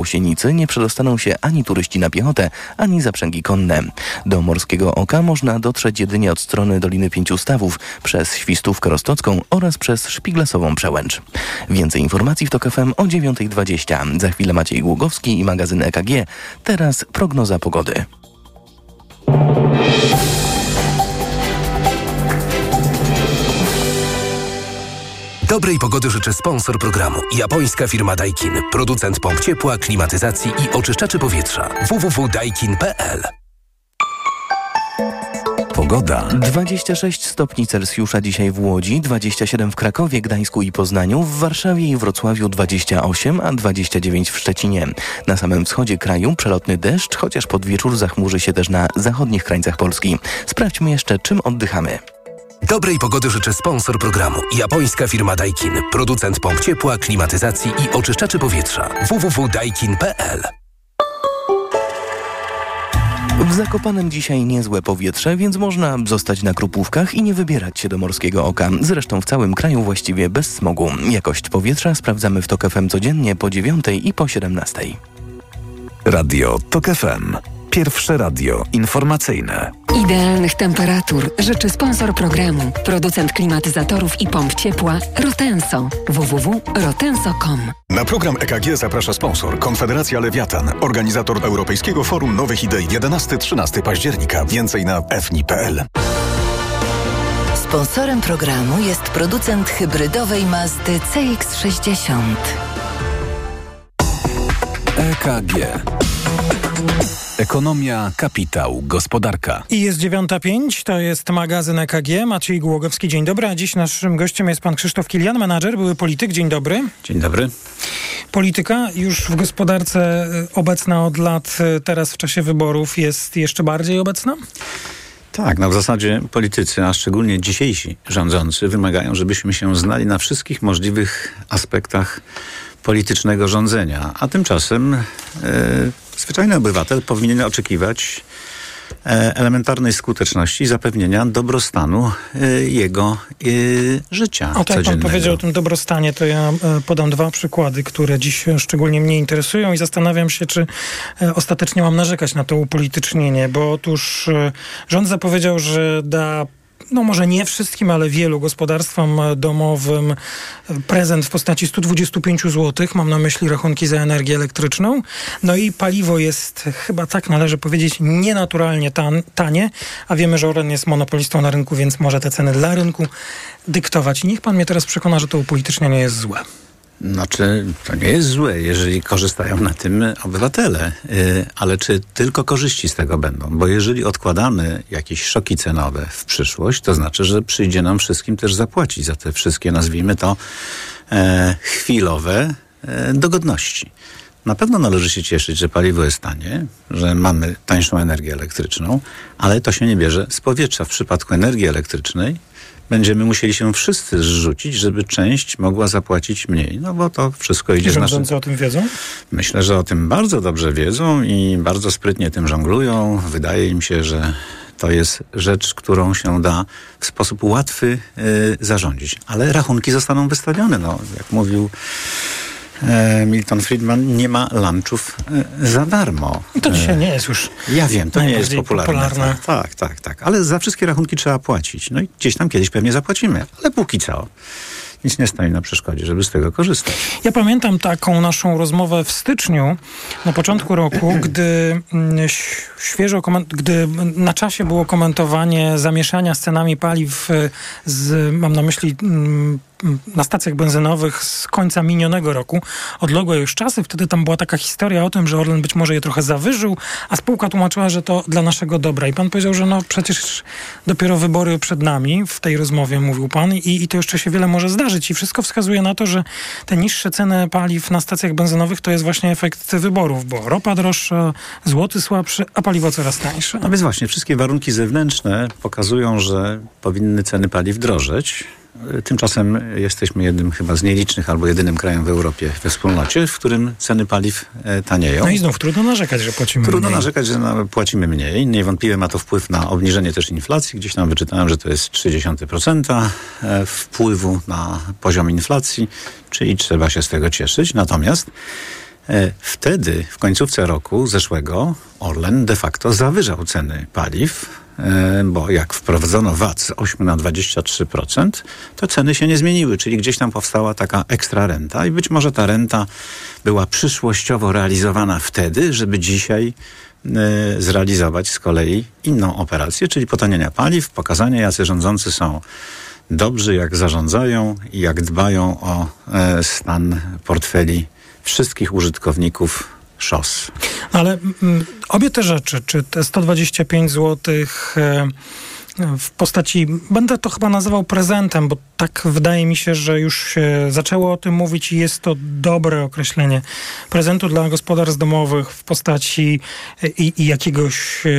Łusienicy nie przedostaną się ani turyści na piechotę, ani zaprzęgi konne. Do Morskiego Oka można dotrzeć jedynie od strony Doliny Pięciu Stawów, przez Świstówkę Rostocką oraz przez Szpiglasową Przełęcz. Więcej informacji w TOK FM o 9.20. Za chwilę Maciej Głogowski i magazyn EKG. Teraz prognoza pogody. Dobrej pogody życzę sponsor programu. Japońska firma Daikin. Producent pomp ciepła, klimatyzacji i oczyszczaczy powietrza. www.daikin.pl Pogoda. 26 stopni Celsjusza dzisiaj w Łodzi, 27 w Krakowie, Gdańsku i Poznaniu, w Warszawie i Wrocławiu 28, a 29 w Szczecinie. Na samym wschodzie kraju przelotny deszcz, chociaż pod wieczór zachmurzy się też na zachodnich krańcach Polski. Sprawdźmy jeszcze, czym oddychamy. Dobrej pogody życzę sponsor programu. Japońska firma Daikin. Producent pomp ciepła, klimatyzacji i oczyszczaczy powietrza. www.daikin.pl W Zakopanem dzisiaj niezłe powietrze, więc można zostać na Krupówkach i nie wybierać się do Morskiego Oka. Zresztą w całym kraju właściwie bez smogu. Jakość powietrza sprawdzamy w TOK FM codziennie po 9 i po 17. Radio TOK FM. Pierwsze radio informacyjne. Idealnych temperatur życzy sponsor programu, producent klimatyzatorów i pomp ciepła Rotenso. www.rotenso.com Na program EKG zaprasza sponsor Konfederacja Lewiatan, organizator Europejskiego Forum Nowych Idei 11-13 października. Więcej na fni.pl. Sponsorem programu jest producent hybrydowej Mazdy CX-60. EKG. Ekonomia, kapitał, gospodarka. I jest 9.05, to jest magazyn EKG. Maciej Głogowski, dzień dobry. A dziś naszym gościem jest pan Krzysztof Kilian, menadżer, były polityk. Dzień dobry. Dzień dobry. Polityka już w gospodarce y, obecna od lat, y, teraz w czasie wyborów jest jeszcze bardziej obecna? Tak, no w zasadzie politycy, a szczególnie dzisiejsi rządzący, wymagają, żebyśmy się znali na wszystkich możliwych aspektach politycznego rządzenia. A tymczasem e, zwyczajny obywatel powinien oczekiwać e, elementarnej skuteczności zapewnienia dobrostanu e, jego e, życia O tak, pan powiedział o tym dobrostanie, to ja podam dwa przykłady, które dziś szczególnie mnie interesują i zastanawiam się, czy ostatecznie mam narzekać na to upolitycznienie, bo otóż rząd zapowiedział, że da no może nie wszystkim, ale wielu gospodarstwom domowym e, prezent w postaci 125 zł. Mam na myśli rachunki za energię elektryczną. No i paliwo jest chyba tak należy powiedzieć nienaturalnie tan, tanie, a wiemy, że Oren jest monopolistą na rynku, więc może te ceny dla rynku dyktować. I niech pan mnie teraz przekona, że to upolitycznienie jest złe. Znaczy, to nie jest złe, jeżeli korzystają na tym obywatele, yy, ale czy tylko korzyści z tego będą? Bo jeżeli odkładamy jakieś szoki cenowe w przyszłość, to znaczy, że przyjdzie nam wszystkim też zapłacić za te wszystkie, nazwijmy to, e, chwilowe e, dogodności. Na pewno należy się cieszyć, że paliwo jest tanie, że mamy tańszą energię elektryczną, ale to się nie bierze z powietrza. W przypadku energii elektrycznej będziemy musieli się wszyscy zrzucić, żeby część mogła zapłacić mniej. No bo to wszystko idzie I z naszym... rządzący o tym wiedzą? Myślę, że o tym bardzo dobrze wiedzą i bardzo sprytnie tym żonglują. Wydaje im się, że to jest rzecz, którą się da w sposób łatwy y, zarządzić. Ale rachunki zostaną wystawione. No, jak mówił Milton Friedman, nie ma lunchów e, za darmo. To dzisiaj nie jest już Ja wiem, to nie jest popularne. popularne. Tak, tak, tak, tak. Ale za wszystkie rachunki trzeba płacić. No i gdzieś tam kiedyś pewnie zapłacimy. Ale póki co nic nie stoi na przeszkodzie, żeby z tego korzystać. Ja pamiętam taką naszą rozmowę w styczniu, na początku roku, gdy mm, świeżo, gdy na czasie było komentowanie zamieszania z cenami paliw e, z, mam na myśli mm, na stacjach benzynowych z końca minionego roku, odległe już czasy. Wtedy tam była taka historia o tym, że Orlen być może je trochę zawyżył, a spółka tłumaczyła, że to dla naszego dobra. I pan powiedział, że no przecież dopiero wybory przed nami, w tej rozmowie mówił pan, i, i to jeszcze się wiele może zdarzyć. I wszystko wskazuje na to, że te niższe ceny paliw na stacjach benzynowych to jest właśnie efekt wyborów, bo ropa droższa, złoty słabszy, a paliwo coraz tańsze. No więc właśnie, wszystkie warunki zewnętrzne pokazują, że powinny ceny paliw drożeć. Tymczasem jesteśmy jednym chyba z nielicznych albo jedynym krajem w Europie, we wspólnocie, w którym ceny paliw e, tanieją. No i znów trudno narzekać, że płacimy Trudno mniej. narzekać, że płacimy mniej. Niewątpliwie ma to wpływ na obniżenie też inflacji. Gdzieś tam wyczytałem, że to jest 0,3% e, wpływu na poziom inflacji, czyli trzeba się z tego cieszyć. Natomiast E, wtedy, w końcówce roku zeszłego, Orlen de facto zawyżał ceny paliw, bo jak wprowadzono VAT z 8 na 23%, to ceny się nie zmieniły, czyli gdzieś tam powstała taka ekstra renta i być może ta renta była przyszłościowo realizowana wtedy, żeby dzisiaj e, zrealizować z kolei inną operację, czyli potaniania paliw, pokazanie, jacy rządzący są dobrzy, jak zarządzają i jak dbają o stan portfeli wszystkich użytkowników szos. Ale mm, obie te rzeczy, czy te 125 zł w postaci, będę to chyba nazywał prezentem, bo tak wydaje mi się, że już się zaczęło o tym mówić i jest to dobre określenie prezentu dla gospodarstw domowych w postaci e, i, i jakiegoś e,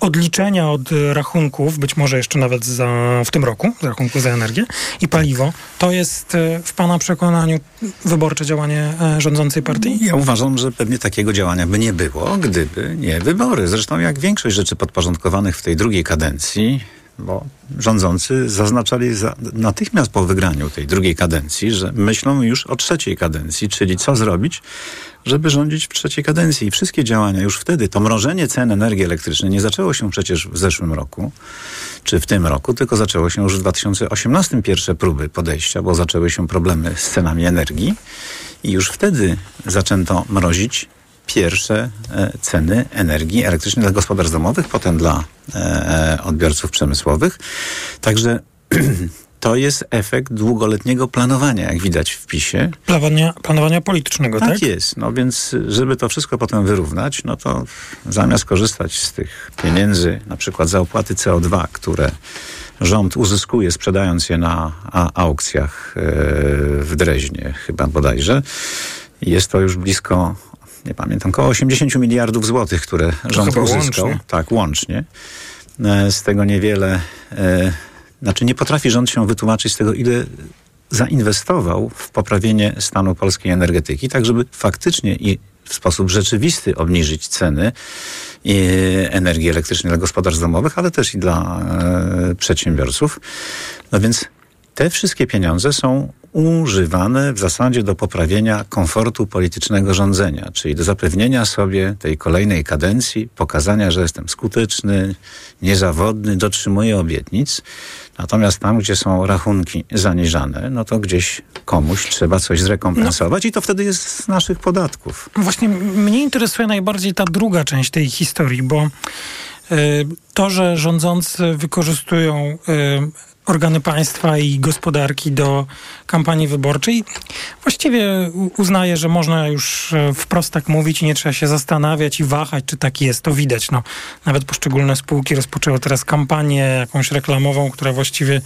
odliczenia od rachunków, być może jeszcze nawet za, w tym roku, z rachunku za energię i paliwo. To jest e, w Pana przekonaniu wyborcze działanie rządzącej partii? Ja uważam, że pewnie takiego działania by nie było, gdyby nie wybory. Zresztą jak większość rzeczy podporządkowanych w tej drugiej kadencji, bo rządzący zaznaczali za, natychmiast po wygraniu tej drugiej kadencji, że myślą już o trzeciej kadencji, czyli co zrobić, żeby rządzić w trzeciej kadencji. I wszystkie działania już wtedy, to mrożenie cen energii elektrycznej nie zaczęło się przecież w zeszłym roku, czy w tym roku, tylko zaczęło się już w 2018 pierwsze próby podejścia, bo zaczęły się problemy z cenami energii i już wtedy zaczęto mrozić pierwsze e, ceny energii elektrycznej dla gospodarstw domowych, potem dla e, e, odbiorców przemysłowych. Także to jest efekt długoletniego planowania, jak widać w PiSie. Planowania, planowania politycznego, tak? Tak jest. No więc, żeby to wszystko potem wyrównać, no to zamiast korzystać z tych pieniędzy, na przykład za opłaty CO2, które rząd uzyskuje sprzedając je na aukcjach w Dreźnie chyba bodajże, jest to już blisko nie pamiętam, około 80 miliardów złotych, które rząd uzyskał. Łącznie. Tak, łącznie. E, z tego niewiele, e, znaczy nie potrafi rząd się wytłumaczyć z tego, ile zainwestował w poprawienie stanu polskiej energetyki, tak żeby faktycznie i w sposób rzeczywisty obniżyć ceny energii elektrycznej dla gospodarstw domowych, ale też i dla e, przedsiębiorców. No więc te wszystkie pieniądze są używane w zasadzie do poprawienia komfortu politycznego rządzenia, czyli do zapewnienia sobie tej kolejnej kadencji, pokazania, że jestem skuteczny, niezawodny, dotrzymuję obietnic. Natomiast tam, gdzie są rachunki zaniżane, no to gdzieś komuś trzeba coś zrekompensować no. i to wtedy jest z naszych podatków. Właśnie mnie interesuje najbardziej ta druga część tej historii, bo y, to, że rządzący wykorzystują y, organy państwa i gospodarki do kampanii wyborczej. Właściwie uznaję, że można już e, wprost tak mówić i nie trzeba się zastanawiać i wahać, czy tak jest. To widać. No, nawet poszczególne spółki rozpoczęły teraz kampanię jakąś reklamową, która właściwie,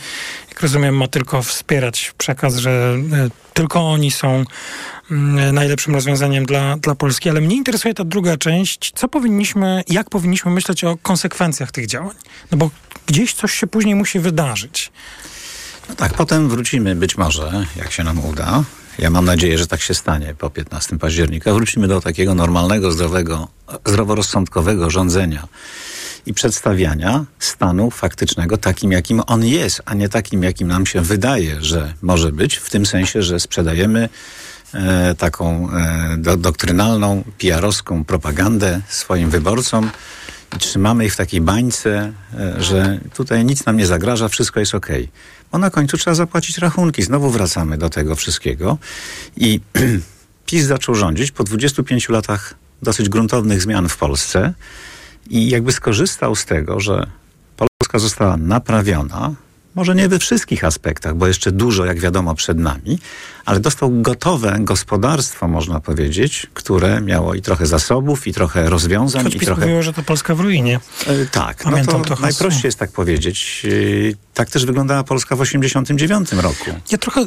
jak rozumiem, ma tylko wspierać przekaz, że e, tylko oni są najlepszym rozwiązaniem dla, dla Polski. Ale mnie interesuje ta druga część. Co powinniśmy, jak powinniśmy myśleć o konsekwencjach tych działań? No bo gdzieś coś się później musi wydarzyć. No tak, potem wrócimy być może, jak się nam uda. Ja mam nadzieję, że tak się stanie po 15 października. Wrócimy do takiego normalnego, zdrowego, zdroworozsądkowego rządzenia i przedstawiania stanu faktycznego takim, jakim on jest, a nie takim, jakim nam się wydaje, że może być, w tym sensie, że sprzedajemy e, taką e, do, doktrynalną, PR-owską propagandę swoim wyborcom, i trzymamy ich w takiej bańce, e, że tutaj nic nam nie zagraża, wszystko jest ok. Bo na końcu trzeba zapłacić rachunki. Znowu wracamy do tego wszystkiego. I PiS zaczął rządzić po 25 latach dosyć gruntownych zmian w Polsce i jakby skorzystał z tego, że Polska została naprawiona, może nie we wszystkich aspektach, bo jeszcze dużo, jak wiadomo, przed nami, ale dostał gotowe gospodarstwo, można powiedzieć, które miało i trochę zasobów, i trochę rozwiązań. Choć i trochę... mówiło, że to Polska w ruinie. E, tak, no Pamiętam no to, to najprościej jest tak powiedzieć. E, tak też wyglądała Polska w 89 roku. Ja trochę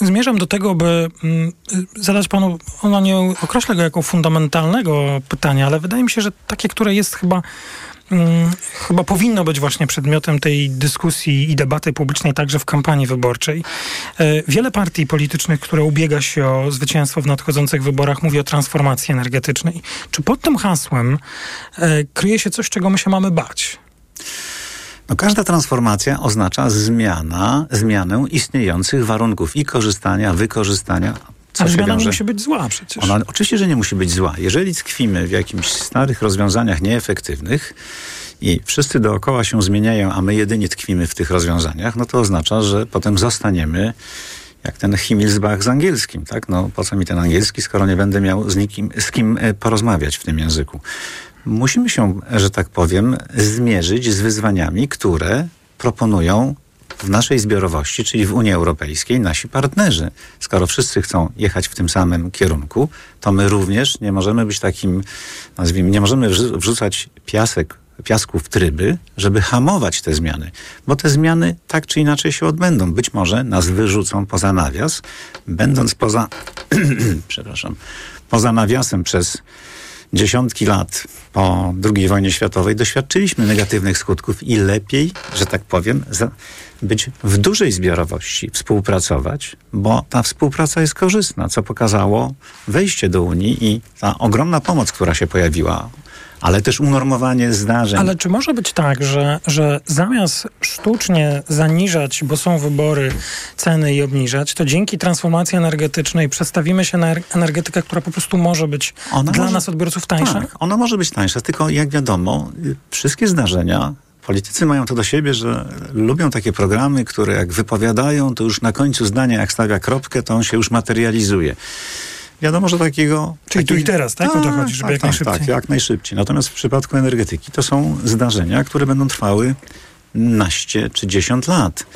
zmierzam do tego, by mm, zadać panu, ona nie określa go jako fundamentalnego pytania, ale wydaje mi się, że takie, które jest chyba chyba powinno być właśnie przedmiotem tej dyskusji i debaty publicznej także w kampanii wyborczej. E, wiele partii politycznych, które ubiega się o zwycięstwo w nadchodzących wyborach, mówi o transformacji energetycznej. Czy pod tym hasłem e, kryje się coś, czego my się mamy bać? No, każda transformacja oznacza zmiana, zmianę istniejących warunków i korzystania, wykorzystania, Co Ale się zmiana nie wiąże? musi być zła przecież. Ona oczywiście, że nie musi być zła. Jeżeli tkwimy w jakimś starych rozwiązaniach nieefektywnych i wszyscy dookoła się zmieniają, a my jedynie tkwimy w tych rozwiązaniach, no to oznacza, że potem zostaniemy jak ten Himmelsbach z angielskim, tak? No po co mi ten angielski, skoro nie będę miał z, nikim, z kim e, porozmawiać w tym języku. Musimy się, że tak powiem, zmierzyć z wyzwaniami, które proponują w naszej zbiorowości, czyli w Unii Europejskiej, nasi partnerzy. Skoro wszyscy chcą jechać w tym samym kierunku, to my również nie możemy być takim, nazwijmy, nie możemy wrzu- wrzucać piasek, piasku w tryby, żeby hamować te zmiany, bo te zmiany tak czy inaczej się odbędą. Być może nas wyrzucą poza nawias, będąc poza, przepraszam, poza nawiasem przez dziesiątki lat po II wojnie światowej doświadczyliśmy negatywnych skutków i lepiej, że tak powiem, być w dużej zbiorowości, współpracować, bo ta współpraca jest korzystna, co pokazało wejście do Unii i ta ogromna pomoc, która się pojawiła, ale też unormowanie zdarzeń. Ale czy może być tak, że, że zamiast sztucznie zaniżać, bo są wybory, ceny i obniżać, to dzięki transformacji energetycznej przestawimy się na er- energetykę, która po prostu może być Ona dla może- nas odbiorców tańsza? Tak, ona może być tańsza, tylko jak wiadomo, y, wszystkie zdarzenia, politycy mają to do siebie, że lubią takie programy, które jak wypowiadają, to już na końcu zdania, jak stawia kropkę, to on się już materializuje. Wiadomo, że takiego... Czyli tu i teraz, tak? O to chodzi, żeby jak tak, najszybciej. Tak, jak najszybciej. Natomiast w przypadku energetyki to są zdarzenia, które będą trwały naście czy dziesiąt lat.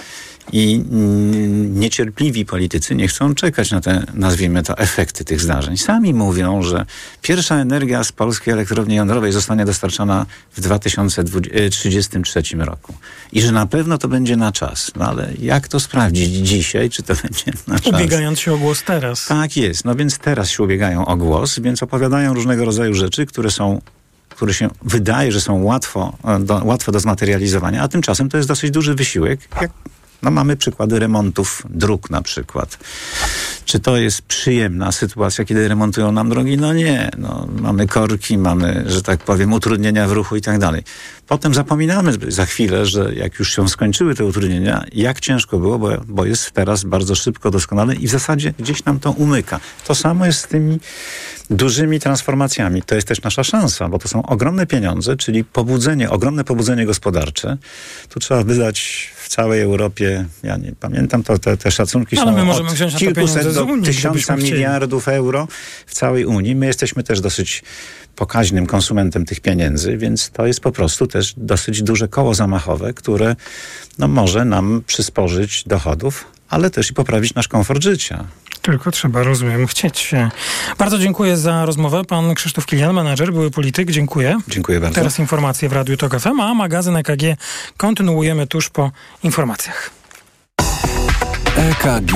I mm, niecierpliwi politycy nie chcą czekać na te, nazwijmy to, efekty tych zdarzeń. Sami mówią, że pierwsza energia z polskiej elektrowni jądrowej zostanie dostarczana w 2033 roku. I że na pewno to będzie na czas. No ale jak to sprawdzić dzisiaj, czy to będzie na czas? Ubiegając się o głos teraz. Tak jest. No więc teraz się ubiegają o głos, więc opowiadają różnego rodzaju rzeczy, które są które się wydaje, że są łatwo e, do, łatwo do zmaterializowania, a tymczasem to jest dosyć duży wysiłek. Jak, no mamy przykłady remontów dróg na przykład. Czy to jest przyjemna sytuacja, kiedy remontują nam drogi? No nie. No, mamy korki, mamy, że tak powiem, utrudnienia w ruchu i tak dalej. Potem zapominamy za chwilę, że jak już się skończyły te utrudnienia, jak ciężko było, bo, bo jest teraz bardzo szybko, doskonale i w zasadzie gdzieś nam to umyka. To samo jest z tymi dużymi transformacjami. To jest też nasza szansa, bo to są ogromne pieniądze, czyli pobudzenie, ogromne pobudzenie gospodarcze. Tu trzeba wydać całej Europie, ja nie pamiętam, to te, te szacunki Ale są my możemy od kilkuset do Unii, tysiąca miliardów euro w całej Unii. My jesteśmy też dosyć pokaźnym konsumentem tych pieniędzy, więc to jest po prostu też dosyć duże koło zamachowe, które no, może nam przysporzyć dochodów, ale też i poprawić nasz komfort życia. Tylko trzeba, rozumiem, chcieć się. Bardzo dziękuję za rozmowę. Pan Krzysztof Kilian, menadżer, były polityk. Dziękuję. Dziękuję bardzo. Teraz informacje w Radiu Tok FM, a magazyn EKG kontynuujemy tuż po informacjach. EKG.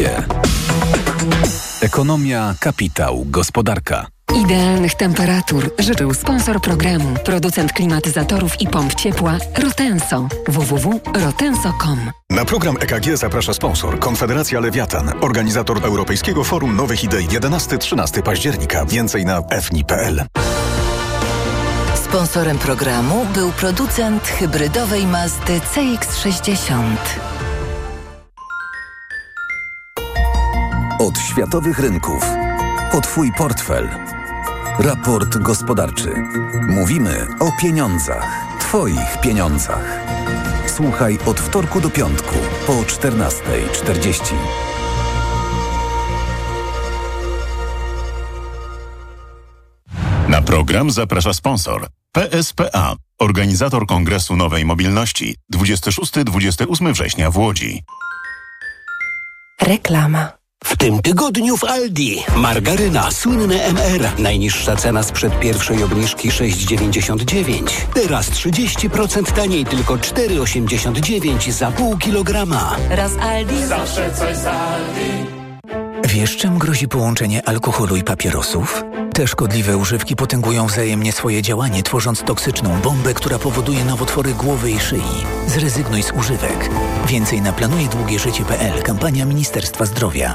Ekonomia, kapitał, gospodarka. Idealnych temperatur życzył sponsor programu, producent klimatyzatorów i pomp ciepła Rotenso. www.rotenso.com Na program EKG zaprasza sponsor Konfederacja Lewiatan, organizator Europejskiego Forum Nowych Idei 11-13 października. Więcej na fni.pl. Sponsorem programu był producent hybrydowej Mazdy CX-60. Od światowych rynków. O Twój portfel. Raport gospodarczy. Mówimy o pieniądzach. Twoich pieniądzach. Słuchaj od wtorku do piątku po 14.40. Na program zaprasza sponsor PSPA, organizator Kongresu Nowej Mobilności 26-28 września w Łodzi. Reklama. W tym tygodniu w Aldi. Margaryna, słynne MR. Najniższa cena sprzed pierwszej obniżki 6,99. Teraz 30% taniej, tylko 4,89 za pół kilograma. Raz Aldi. Wiesz, czym grozi połączenie alkoholu i papierosów? Te szkodliwe używki potęgują wzajemnie swoje działanie, tworząc toksyczną bombę, która powoduje nowotwory głowy i szyi. Zrezygnuj z używek. Więcej na planujedługieżycie.pl. Kampania Ministerstwa Zdrowia.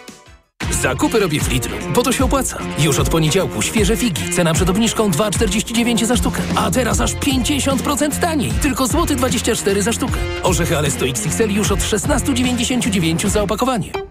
Zakupy robię w Lidlu, bo to się opłaca. Już od poniedziałku świeże figi, cena przed obniżką 2,49 za sztukę. A teraz aż 50% taniej, tylko złoty 24 za sztukę. Orzechy Alesto XXL już od 16,99 za opakowanie.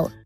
out.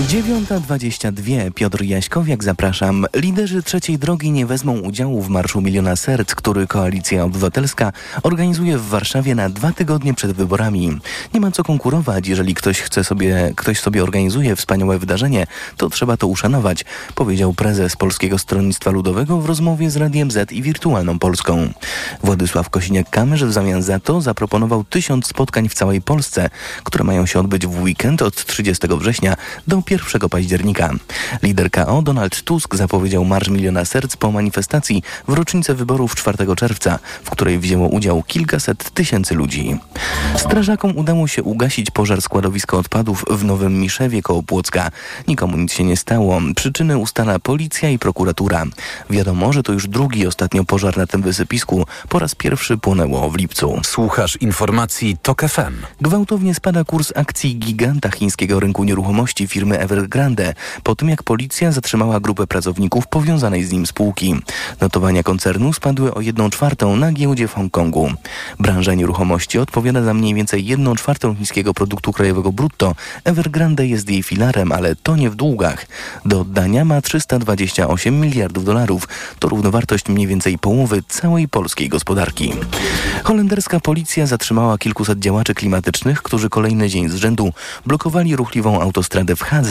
9.22. Piotr Jaśkowiak, zapraszam. Liderzy trzeciej drogi nie wezmą udziału w Marszu Miliona Serc, który Koalicja Obywatelska organizuje w Warszawie na dwa tygodnie przed wyborami. Nie ma co konkurować, jeżeli ktoś chce sobie, ktoś sobie organizuje wspaniałe wydarzenie, to trzeba to uszanować, powiedział prezes Polskiego Stronnictwa Ludowego w rozmowie z Radiem Z i Wirtualną Polską. Władysław Kosiniak-Kamysz w zamian za to zaproponował tysiąc spotkań w całej Polsce, które mają się odbyć w weekend od 30 września do 1 października. Lider KO Donald Tusk zapowiedział Marsz Miliona Serc po manifestacji w rocznicę wyborów 4 czerwca, w której wzięło udział kilkaset tysięcy ludzi. Strażakom udało się ugasić pożar składowiska odpadów w Nowym Miszewie koło Płocka. Nikomu nic się nie stało. Przyczyny ustala policja i prokuratura. Wiadomo, że to już drugi ostatnio pożar na tym wysypisku. Po raz pierwszy płonęło w lipcu. Słuchasz informacji TOK FM. Gwałtownie spada kurs akcji giganta chińskiego rynku nieruchomości firmy Evergrande po tym jak policja zatrzymała grupę pracowników powiązanej z nim spółki. Notowania koncernu spadły o 1 czwartą na giełdzie w Hongkongu. Branża nieruchomości odpowiada za mniej więcej 1 czwartą chińskiego produktu krajowego brutto. Evergrande jest jej filarem, ale to nie w długach. Do oddania ma 328 miliardów dolarów. To równowartość mniej więcej połowy całej polskiej gospodarki. Holenderska policja zatrzymała kilkuset działaczy klimatycznych, którzy kolejny dzień z rzędu blokowali ruchliwą autostradę w Hadze.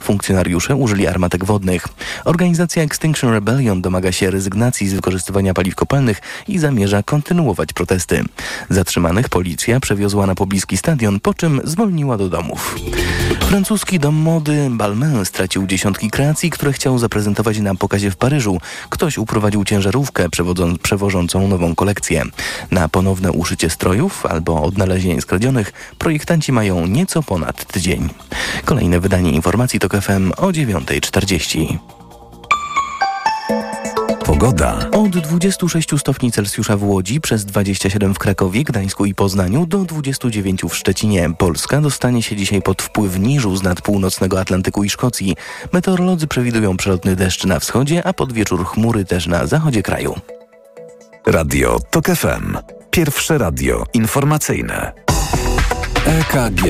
Funkcjonariusze użyli armatek wodnych. Organizacja Extinction Rebellion domaga się rezygnacji z wykorzystywania paliw kopalnych i zamierza kontynuować protesty. Zatrzymanych policja przewiozła na pobliski stadion, po czym zwolniła do domów. Francuski dom mody Balmain stracił dziesiątki kreacji, które chciał zaprezentować na pokazie w Paryżu. Ktoś uprowadził ciężarówkę przewożącą nową kolekcję. Na ponowne uszycie strojów albo odnalezienie skradzionych projektanci mają nieco ponad tydzień. Kolejne wydanie informacji to FM o 9.40. Pogoda. Od 26 stopni Celsjusza w Łodzi, przez 27 w Krakowie, Gdańsku i Poznaniu do 29 w Szczecinie. Polska dostanie się dzisiaj pod wpływ niżu z nad północnego Atlantyku i Szkocji. Meteorolodzy przewidują przelotny deszcz na wschodzie, a pod wieczór chmury też na zachodzie kraju. Radio TOK FM. Pierwsze radio informacyjne. EKG.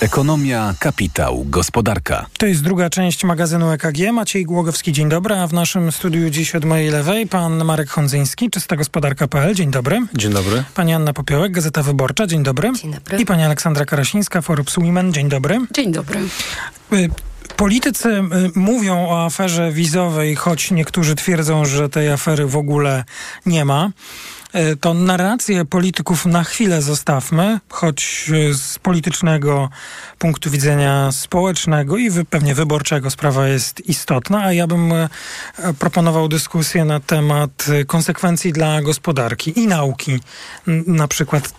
Ekonomia, kapitał, gospodarka. To jest druga część magazynu EKG. Maciej Głogowski, dzień dobry. A w naszym studiu dziś od mojej lewej pan Marek Hondzyński, czysta gospodarka.pl. Dzień dobry. Dzień dobry. Pani Anna Popiołek, Gazeta Wyborcza. Dzień dobry. Dzień dobry. I pani Aleksandra Karasińska, Forbes Women. Dzień dobry. Dzień dobry. Y, Politycy y, mówią o aferze wizowej, choć niektórzy twierdzą, że tej afery w ogóle nie ma. Y, To narrację polityków na chwilę zostawmy, choć y, z politycznego punktu widzenia społecznego i pewnie wyborczego sprawa jest istotna, a ja bym y, proponował dyskusję na temat konsekwencji dla gospodarki i nauki. Na przykład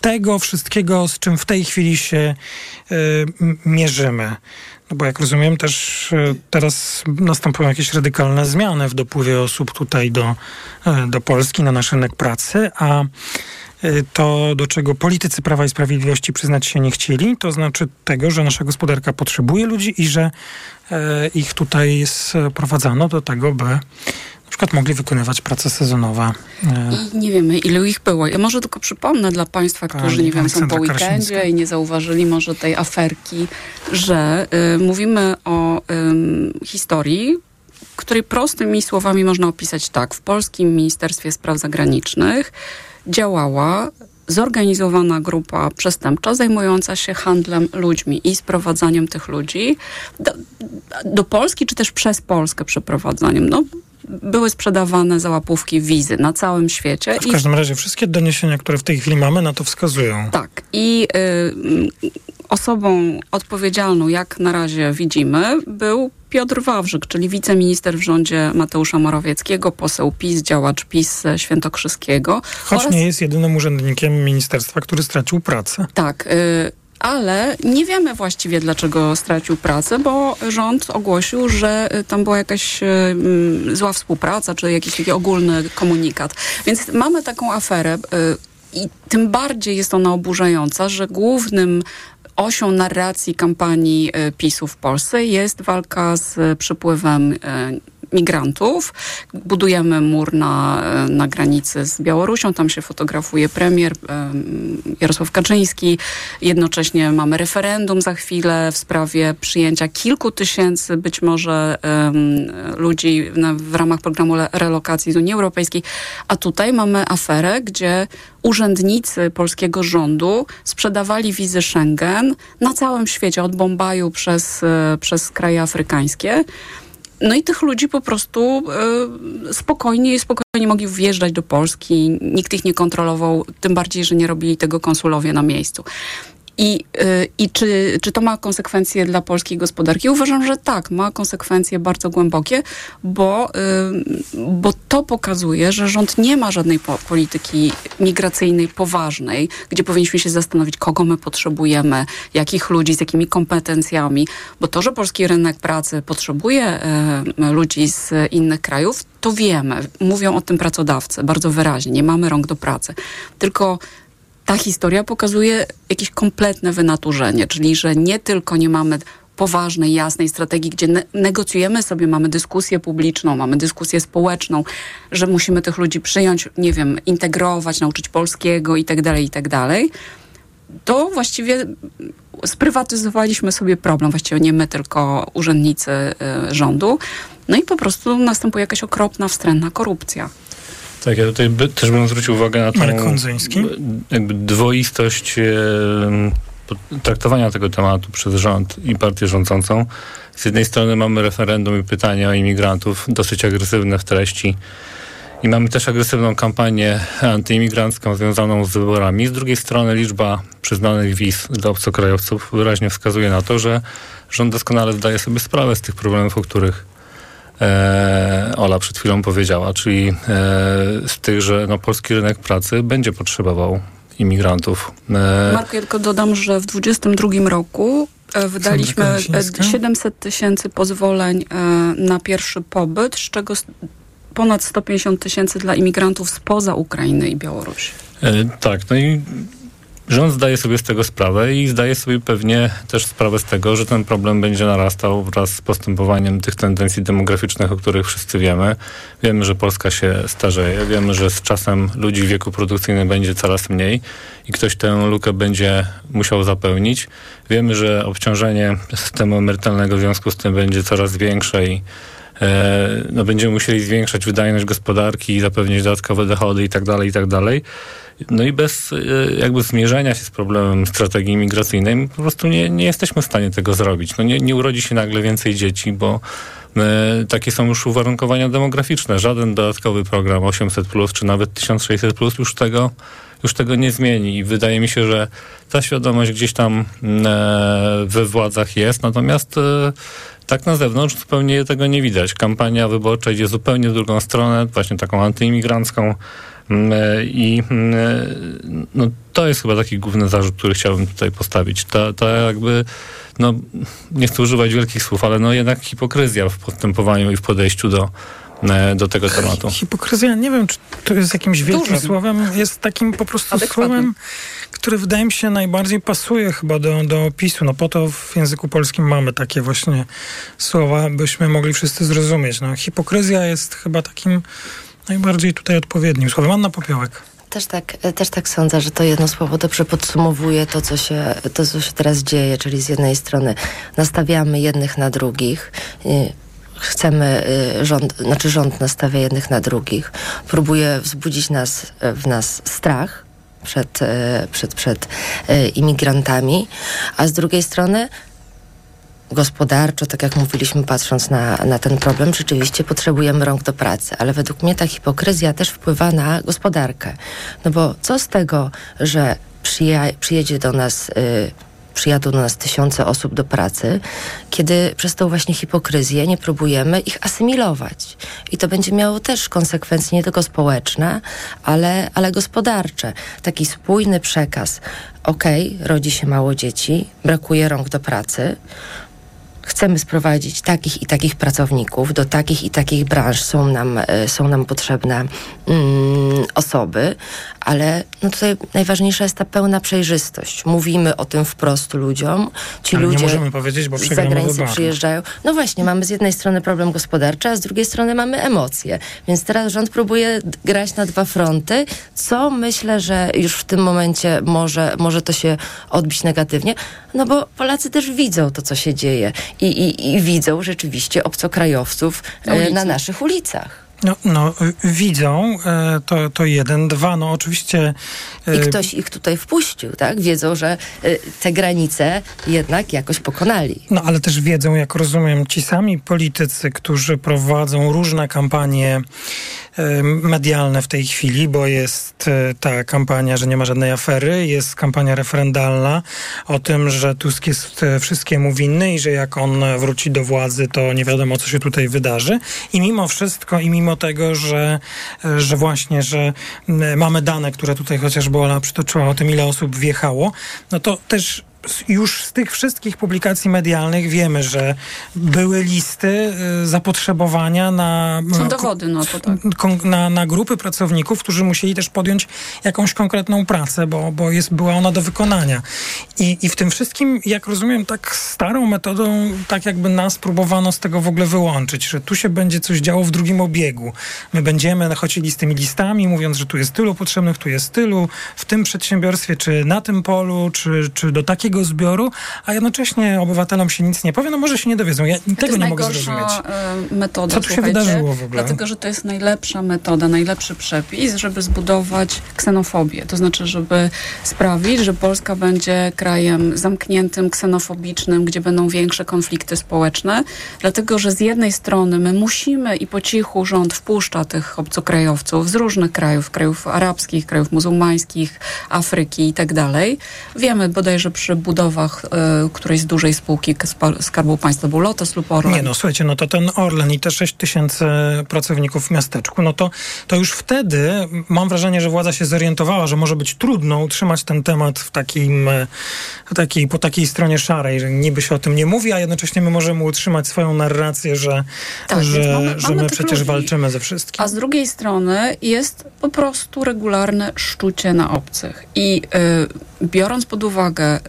tego wszystkiego, z czym w tej chwili się y, mierzymy. No bo jak rozumiem, też y, teraz następują jakieś radykalne zmiany w dopływie osób tutaj do, y, do Polski na nasz rynek pracy, a y, to, do czego politycy Prawa i Sprawiedliwości przyznać się nie chcieli, to znaczy tego, że nasza gospodarka potrzebuje ludzi i że ich tutaj sprowadzano do tego, by na przykład mogli wykonywać prace sezonowe. y, I nie wiemy, ilu ich było. Ja może tylko przypomnę dla Państwa, którzy, Pani nie wiem, są po weekendzie Karasińska. i nie zauważyli może tej aferki, że y, mówimy o ym, historii, której prostymi słowami można opisać tak. W polskim Ministerstwie Spraw Zagranicznych działała zorganizowana grupa przestępcza zajmująca się handlem ludźmi i sprowadzaniem tych ludzi do, do Polski, czy też przez Polskę przeprowadzaniem. No, były sprzedawane za łapówki wizy na całym świecie. W każdym razie wszystkie doniesienia, które w tej chwili mamy, na to wskazują. Tak. I y, osobą odpowiedzialną, jak na razie widzimy, był Piotr Wawrzyk, czyli wiceminister w rządzie Mateusza Morawieckiego, poseł PiS, działacz PiS Świętokrzyskiego. Choć oraz- nie jest jedynym urzędnikiem ministerstwa, który stracił pracę. Tak, y, ale nie wiemy właściwie dlaczego stracił pracę, bo rząd ogłosił, że y, tam była jakaś y, mm, zła współpraca, czy jakiś taki ogólny komunikat. Więc mamy taką aferę y, i tym bardziej jest ona oburzająca, że głównym osią narracji kampanii PiSu w Polsce jest walka z przypływem migrantów. Budujemy mur na, y, na granicy z Białorusią, tam się fotografuje premier em, Jarosław Kaczyński. Jednocześnie mamy referendum za chwilę w sprawie przyjęcia kilku tysięcy być może ludzi w ramach programu relokacji z Unii Europejskiej. A tutaj mamy aferę, gdzie urzędnicy polskiego rządu sprzedawali wizy Schengen na całym świecie, od Bombaju przez, e, przez kraje afrykańskie. No i tych ludzi po prostu e, spokojnie, spokojnie mogli wjeżdżać do Polski. Nikt ich nie kontrolował, tym bardziej, że nie robili tego konsulowie na miejscu. I, y, i czy, czy to ma konsekwencje dla polskiej gospodarki? Uważam, że tak, ma konsekwencje bardzo głębokie, bo, y, bo to pokazuje, że rząd nie ma żadnej po, polityki migracyjnej poważnej, gdzie powinniśmy się zastanowić, kogo my potrzebujemy, jakich ludzi, z jakimi kompetencjami, bo to, że polski rynek pracy potrzebuje y, ludzi z innych krajów, to wiemy. Mówią o tym pracodawcy bardzo wyraźnie. Nie mamy rąk do pracy. Tylko ta historia pokazuje jakieś kompletne wynaturzenie, czyli że nie tylko nie mamy poważnej, jasnej strategii, gdzie ne- negocjujemy sobie, mamy dyskusję publiczną, mamy dyskusję społeczną, że musimy tych ludzi przyjąć, nie wiem, integrować, nauczyć polskiego i tak dalej, i tak to właściwie sprywatyzowaliśmy sobie problem, właściwie nie my, tylko urzędnicy y, rządu. No i po prostu następuje jakaś okropna, wstrętna korupcja. Tak, ja tutaj by, też bym zwrócił uwagę na tą jakby dwoistość traktowania tego tematu przez rząd i partię rządzącą. Z jednej strony mamy referendum i pytania o imigrantów, dosyć agresywne w treści. I mamy też agresywną kampanię antyimigrancką związaną z wyborami. Z drugiej strony liczba przyznanych wiz dla obcokrajowców wyraźnie wskazuje na to, że rząd doskonale zdaje sobie sprawę z tych problemów, o których e, Ola przed chwilą powiedziała, czyli e, z tych, że no, polski rynek pracy będzie potrzebował imigrantów. E, Marku, ja tylko dodam, że w 2022 roku e, wydaliśmy e, 700 tysięcy pozwoleń e, na pierwszy pobyt, z czego ponad 150 tysięcy dla imigrantów spoza Ukrainy i Białorusi. E, tak, no i rząd zdaje sobie z tego sprawę i zdaje sobie pewnie też sprawę z tego, że ten problem będzie narastał wraz z postępowaniem tych tendencji demograficznych, o których wszyscy wiemy. Wiemy, że Polska się starzeje, wiemy, że z czasem ludzi w wieku produkcyjnym będzie coraz mniej i ktoś tę lukę będzie musiał zapełnić. Wiemy, że obciążenie systemu emerytalnego w związku z tym będzie coraz większe i no, będziemy musieli zwiększać wydajność gospodarki, zapewnić dodatkowe dochody i tak dalej, i tak dalej. No i bez jakby zmierzenia się z problemem strategii imigracyjnej po prostu nie, nie jesteśmy w stanie tego zrobić. No nie, nie urodzi się nagle więcej dzieci, bo e, takie są już uwarunkowania demograficzne. Żaden dodatkowy program 800 plus, czy nawet 1600 plus już tego, już tego nie zmieni. I wydaje mi się, że ta świadomość gdzieś tam e, we władzach jest, natomiast e, tak na zewnątrz zupełnie tego nie widać. Kampania wyborcza idzie zupełnie w drugą stronę, właśnie taką antyimigrancką. I no, to jest chyba taki główny zarzut, który chciałbym tutaj postawić. Ta, ta jakby, no, nie chcę używać wielkich słów, ale no jednak hipokryzja w postępowaniu i w podejściu do, do tego tematu. Hipokryzja, nie wiem, czy to jest jakimś wielkim Dużym. słowem, jest takim po prostu słowem, które wydaje mi się najbardziej pasuje chyba do, do opisu. No po to w języku polskim mamy takie właśnie słowa, byśmy mogli wszyscy zrozumieć. No, hipokryzja jest chyba takim najbardziej tutaj odpowiednim słowem. Anna Popiołek. Też tak, też tak sądzę, że to jedno słowo dobrze podsumowuje to co, się, to, co się teraz dzieje, czyli z jednej strony nastawiamy jednych na drugich, chcemy, rząd, znaczy rząd nastawia jednych na drugich, próbuje wzbudzić nas, w nas strach przed, przed, przed imigrantami, a z drugiej strony gospodarczo, tak jak mówiliśmy, patrząc na, na ten problem, rzeczywiście potrzebujemy rąk do pracy, ale według mnie ta hipokryzja też wpływa na gospodarkę. No bo co z tego, że przyjedzie do nas. Y, przyjadą do nas tysiące osób do pracy, kiedy przez tą właśnie hipokryzję nie próbujemy ich asymilować. I to będzie miało też konsekwencje nie tylko społeczne, ale, ale gospodarcze. Taki spójny przekaz. Okej, okay, rodzi się mało dzieci, brakuje rąk do pracy, chcemy sprowadzić takich i takich pracowników, do takich i takich branż są nam, e, są nam potrzebne mm, osoby, ale no tutaj najważniejsza jest ta pełna przejrzystość. Mówimy o tym wprost ludziom. Ci ale ludzie nie możemy powiedzieć, bo z zagranicy przyjeżdżają. No właśnie, mamy z jednej strony problem gospodarczy, a z drugiej strony mamy emocje. Więc teraz rząd próbuje grać na dwa fronty, co myślę, że już w tym momencie może, może to się odbić negatywnie, no bo Polacy też widzą to, co się dzieje i, i, i widzą rzeczywiście obcokrajowców na, e, na naszych ulicach. No, no widzą, e, to, to jeden, dwa, no oczywiście... E, I ktoś ich tutaj wpuścił, tak? Wiedzą, że te granice jednak jakoś pokonali. No ale też wiedzą, jak rozumiem, ci sami politycy, którzy prowadzą różne kampanie medialne w tej chwili, bo jest e, ta kampania, że nie ma żadnej afery, jest kampania referendalna o tym, że Tusk jest e, wszystkiemu winny i że jak on wróci do władzy, to nie wiadomo, co się tutaj wydarzy. I mimo wszystko, i mimo tego, że, e, że właśnie, że mamy dane, które tutaj chociażby Ola przytoczyła o tym, ile osób wjechało, no to też już z tych wszystkich publikacji medialnych wiemy, że były listy y, zapotrzebowania na, Są dowody, no to tak. na, na grupy pracowników, którzy musieli też podjąć jakąś konkretną pracę, bo, bo jest, była ona do wykonania. I, I w tym wszystkim, jak rozumiem, tak starą metodą, tak jakby nas próbowano z tego w ogóle wyłączyć, że tu się będzie coś działo w drugim obiegu. My będziemy chodzili z tymi listami, mówiąc, że tu jest tylu potrzebnych, tu jest tylu, w tym przedsiębiorstwie, czy na tym polu, czy, czy do takiej wielkiego zbioru, a jednocześnie obywatelom się nic nie powie, no może się nie dowiedzą. Ja to tego jest nie mogę zrozumieć. e, metoda, Co tu się wydarzyło w ogóle? Dlatego, że to jest najlepsza metoda, najlepszy przepis, żeby zbudować ksenofobię. To znaczy, żeby sprawić, że Polska będzie krajem zamkniętym, ksenofobicznym, gdzie będą większe konflikty społeczne. Dlatego, że z jednej strony my musimy i po cichu rząd wpuszcza tych obcokrajowców z różnych krajów, krajów arabskich, krajów muzułmańskich, Afryki i tak dalej. Wiemy bodajże przy budowach y, którejś z dużej spółki Skarbu Państwa, był Lotos lub Orlen. Nie no, słuchajcie, no to ten Orlen i te 6 tysięcy pracowników w miasteczku, no to, to już wtedy mam wrażenie, że władza się zorientowała, że może być trudno utrzymać ten temat w takim, e, takiej, po takiej stronie szarej, że niby się o tym nie mówi, a jednocześnie my możemy utrzymać swoją narrację, że, Tak, że, mamy- że mamy my przecież ludzi. walczymy ze wszystkim. A z drugiej strony jest po prostu regularne szczucie na obcych. I y, biorąc pod uwagę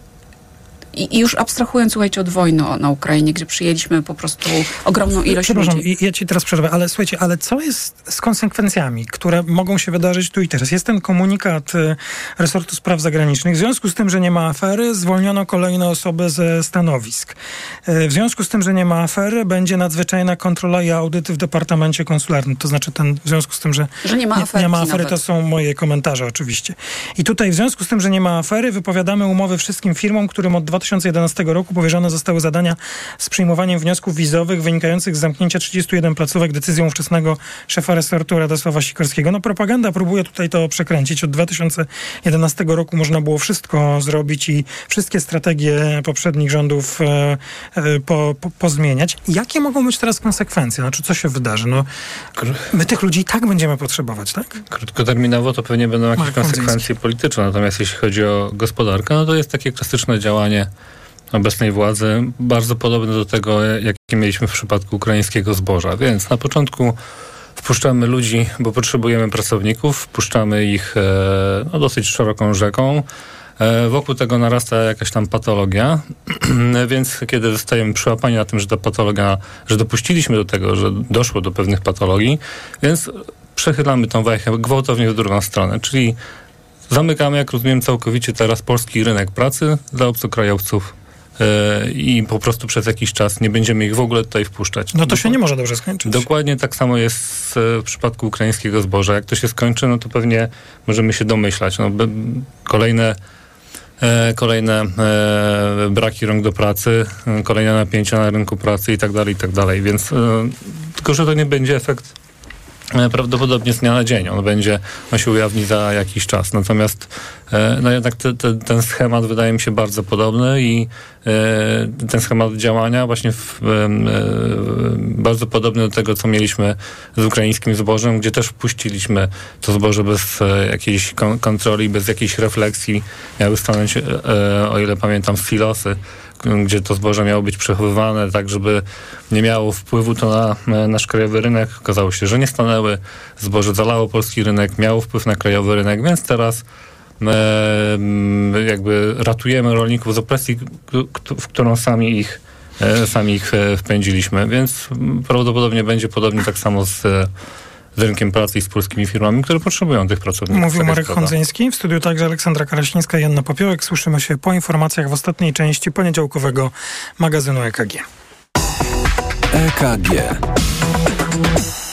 i, I już abstrahując, słuchajcie, od wojny na Ukrainie, gdzie przyjęliśmy po prostu ogromną ilość Przepraszam, ludzi. ja ci teraz przerwę, ale słuchajcie, ale co jest z konsekwencjami, które mogą się wydarzyć tu i teraz? Jest ten komunikat y, resortu spraw zagranicznych. W związku z tym, że nie ma afery, zwolniono kolejne osoby ze stanowisk. Y, W związku z tym, że nie ma afery, będzie nadzwyczajna kontrola i audyty w Departamencie Konsularnym. To znaczy ten, w związku z tym, że, Że nie ma aferki nie ma afery, to są moje komentarze oczywiście. I tutaj w związku z tym, że nie ma afery, wypowiadamy umowy wszystkim firmom, którym od 2011 roku powierzone zostały zadania z przyjmowaniem wniosków wizowych wynikających z zamknięcia 31 placówek decyzją ówczesnego szefa resortu Radosława Sikorskiego. No propaganda próbuje tutaj to przekręcić. Od 2011 roku można było wszystko zrobić i wszystkie strategie poprzednich rządów e, e, po, po, pozmieniać. Jakie mogą być teraz konsekwencje? Znaczy, co się wydarzy? No, my tych ludzi i tak będziemy potrzebować, tak? Krótkoterminowo to pewnie będą jakieś Marek konsekwencje polityczne, natomiast jeśli chodzi o gospodarkę, no to jest takie klasyczne działanie obecnej władzy, bardzo podobne do tego, jakie mieliśmy w przypadku ukraińskiego zboża. Więc na początku wpuszczamy ludzi, bo potrzebujemy pracowników, wpuszczamy ich e, no, dosyć szeroką rzeką. E, Wokół tego narasta jakaś tam patologia, więc kiedy zostajemy przyłapani na tym, że ta patologia, że dopuściliśmy do tego, że doszło do pewnych patologii, więc przechylamy tą wajchę gwałtownie w drugą stronę, czyli zamykamy, jak rozumiem, całkowicie teraz polski rynek pracy dla obcokrajowców i po prostu przez jakiś czas nie będziemy ich w ogóle tutaj wpuszczać. No to się nie może dobrze skończyć. Dokładnie tak samo jest e, w przypadku ukraińskiego zboża. Jak to się skończy, no to pewnie możemy się domyślać. No, kolejne e, kolejne e, braki rąk do pracy, e, kolejne napięcia na rynku pracy i tak dalej, i tak dalej. Więc e, tylko, że to nie będzie efekt e, prawdopodobnie z dnia na dzień. On będzie, on się ujawni za jakiś czas. Natomiast e, no jednak te, te, ten schemat wydaje mi się bardzo podobny i e, ten schemat działania właśnie w, e, e, bardzo podobny do tego, co mieliśmy z ukraińskim zbożem, gdzie też wpuściliśmy to zboże bez e, jakiejś kon- kontroli, bez jakiejś refleksji. Miały stanąć, e, e, o ile pamiętam, silosy, k- gdzie to zboże miało być przechowywane, tak żeby nie miało wpływu to na e, nasz krajowy rynek. Okazało się, że nie stanęły. Zboże zalało polski rynek, miało wpływ na krajowy rynek, więc teraz e, jakby ratujemy rolników z opresji, w którą sami ich, e, sami ich wpędziliśmy, więc prawdopodobnie będzie podobnie tak samo z, z rynkiem pracy i z polskimi firmami, które potrzebują tych pracowników. Mówił Tak Marek prawda. Hondzyński, w studiu także Aleksandra Karaśnińska i Janna Popiołek. Słyszymy się po informacjach w ostatniej części poniedziałkowego magazynu EKG. EKG.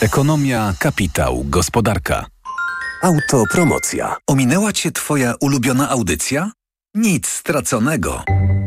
Ekonomia, kapitał, gospodarka. Autopromocja. Ominęła cię twoja ulubiona audycja? Nic straconego.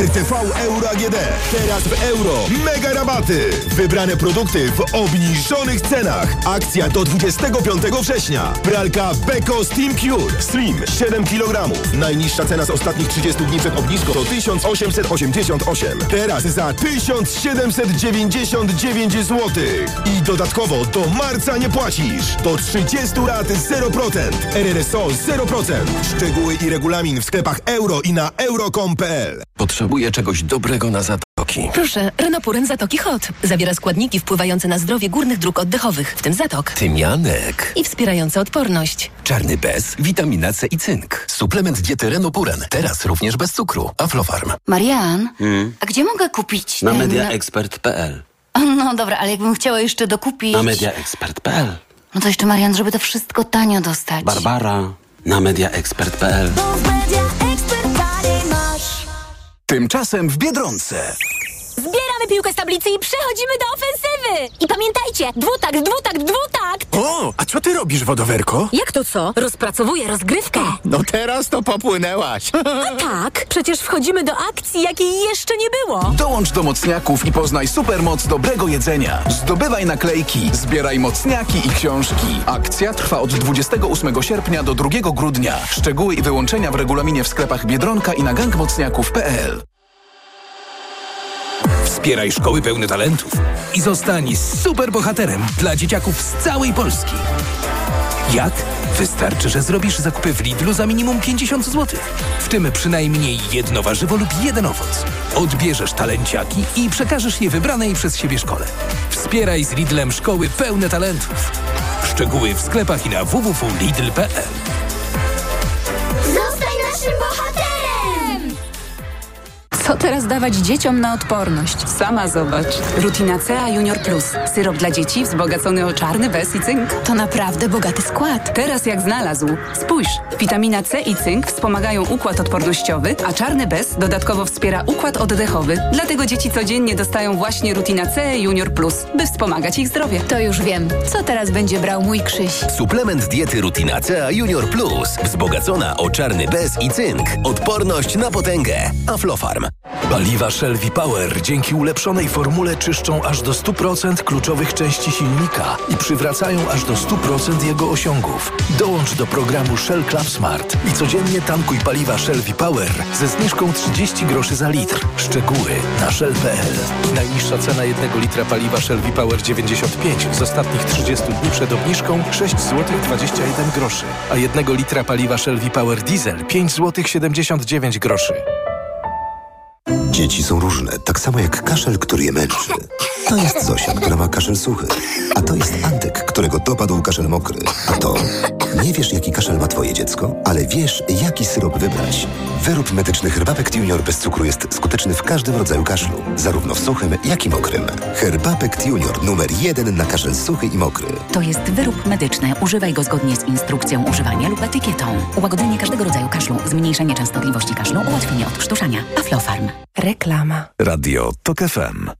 RTV Euro AGD. Teraz w euro. Mega rabaty. Wybrane produkty w obniżonych cenach. Akcja do 25 września. Pralka Beko Steam Cure. Stream 7 kg. Najniższa cena z ostatnich 30 dni przed obniżką to 1888. Teraz za 1799 zł. I dodatkowo do marca nie płacisz. Do 30 lat 0%. RRSO 0%. Szczegóły i regulamin w sklepach euro i na euro.com.pl Potrzebuję czegoś dobrego na zatoki. Proszę, Renopuren Zatoki Hot. Zawiera składniki wpływające na zdrowie górnych dróg oddechowych, w tym zatok. Tymianek. I wspierające odporność. Czarny bez, witamina C i cynk. Suplement diety Renopuren. Teraz również bez cukru. Aflofarm. Marian, a gdzie mogę kupić Na ten... mediaexpert.pl No dobra, ale jakbym chciała jeszcze dokupić... Na mediaexpert.pl No to jeszcze, Marian, żeby to wszystko tanio dostać. Barbara na mediaexpert.pl Tymczasem w Biedronce. Zbieramy piłkę z tablicy i przechodzimy do ofensywy! I pamiętajcie, dwutakt, dwutakt, dwutakt! O, a co ty robisz, wodowerko? Jak to co? Rozpracowuję rozgrywkę. No teraz to popłynęłaś. A tak, przecież wchodzimy do akcji, jakiej jeszcze nie było. Dołącz do mocniaków i poznaj supermoc dobrego jedzenia. Zdobywaj naklejki, zbieraj mocniaki i książki. Akcja trwa od 28 sierpnia do 2 grudnia. Szczegóły i wyłączenia w regulaminie w sklepach Biedronka i na gangmocniaków.pl. Wspieraj szkoły pełne talentów i zostań superbohaterem dla dzieciaków z całej Polski. Jak? Wystarczy, że zrobisz zakupy w Lidlu za minimum 50 zł. W tym przynajmniej jedno warzywo lub jeden owoc. Odbierzesz talenciaki i przekażesz je wybranej przez siebie szkole. Wspieraj z Lidlem szkoły pełne talentów. Szczegóły w sklepach i na www.lidl.pl Co teraz dawać dzieciom na odporność? Sama zobacz. Rutina C Junior Plus. Syrop dla dzieci wzbogacony o czarny bez i cynk. To naprawdę bogaty skład. Teraz jak znalazł. Spójrz, witamina C i cynk wspomagają układ odpornościowy, a czarny bez dodatkowo wspiera układ oddechowy. Dlatego dzieci codziennie dostają właśnie Rutina C Junior Plus, by wspomagać ich zdrowie. To już wiem. Co teraz będzie brał mój Krzyś? Suplement diety Rutina C Junior Plus. Wzbogacona o czarny bez i cynk. Odporność na potęgę. Aflofarm. Paliwa Shell V-Power dzięki ulepszonej formule czyszczą aż do 100% kluczowych części silnika i przywracają aż do 100% jego osiągów. Dołącz do programu Shell Club Smart i codziennie tankuj paliwa Shell V-Power ze zniżką 30 groszy za litr. Szczegóły na shell.pl. Najniższa cena jednego litra paliwa Shell V-Power 95 z ostatnich 30 dni przed obniżką 6 zł 21 groszy, a jednego litra paliwa Shell V-Power Diesel 5 zł 79 groszy. Dzieci są różne, tak samo jak kaszel, który je męczy. To jest Zosia, która ma kaszel suchy. A to jest Antek, którego dopadł kaszel mokry. A to... Nie wiesz, jaki kaszel ma twoje dziecko, ale wiesz, jaki syrop wybrać. Wyrób medyczny Herbapekt Junior bez cukru jest skuteczny w każdym rodzaju kaszlu. Zarówno w suchym, jak i mokrym. Herbapekt Junior numer jeden na kaszel suchy i mokry. To jest wyrób medyczny. Używaj go zgodnie z instrukcją używania lub etykietą. Ułagodzenie każdego rodzaju kaszlu, zmniejszenie częstotliwości kaszlu, ułatwienie odkrztuszania. Aflofarm. Reklama. Radio TOK FM.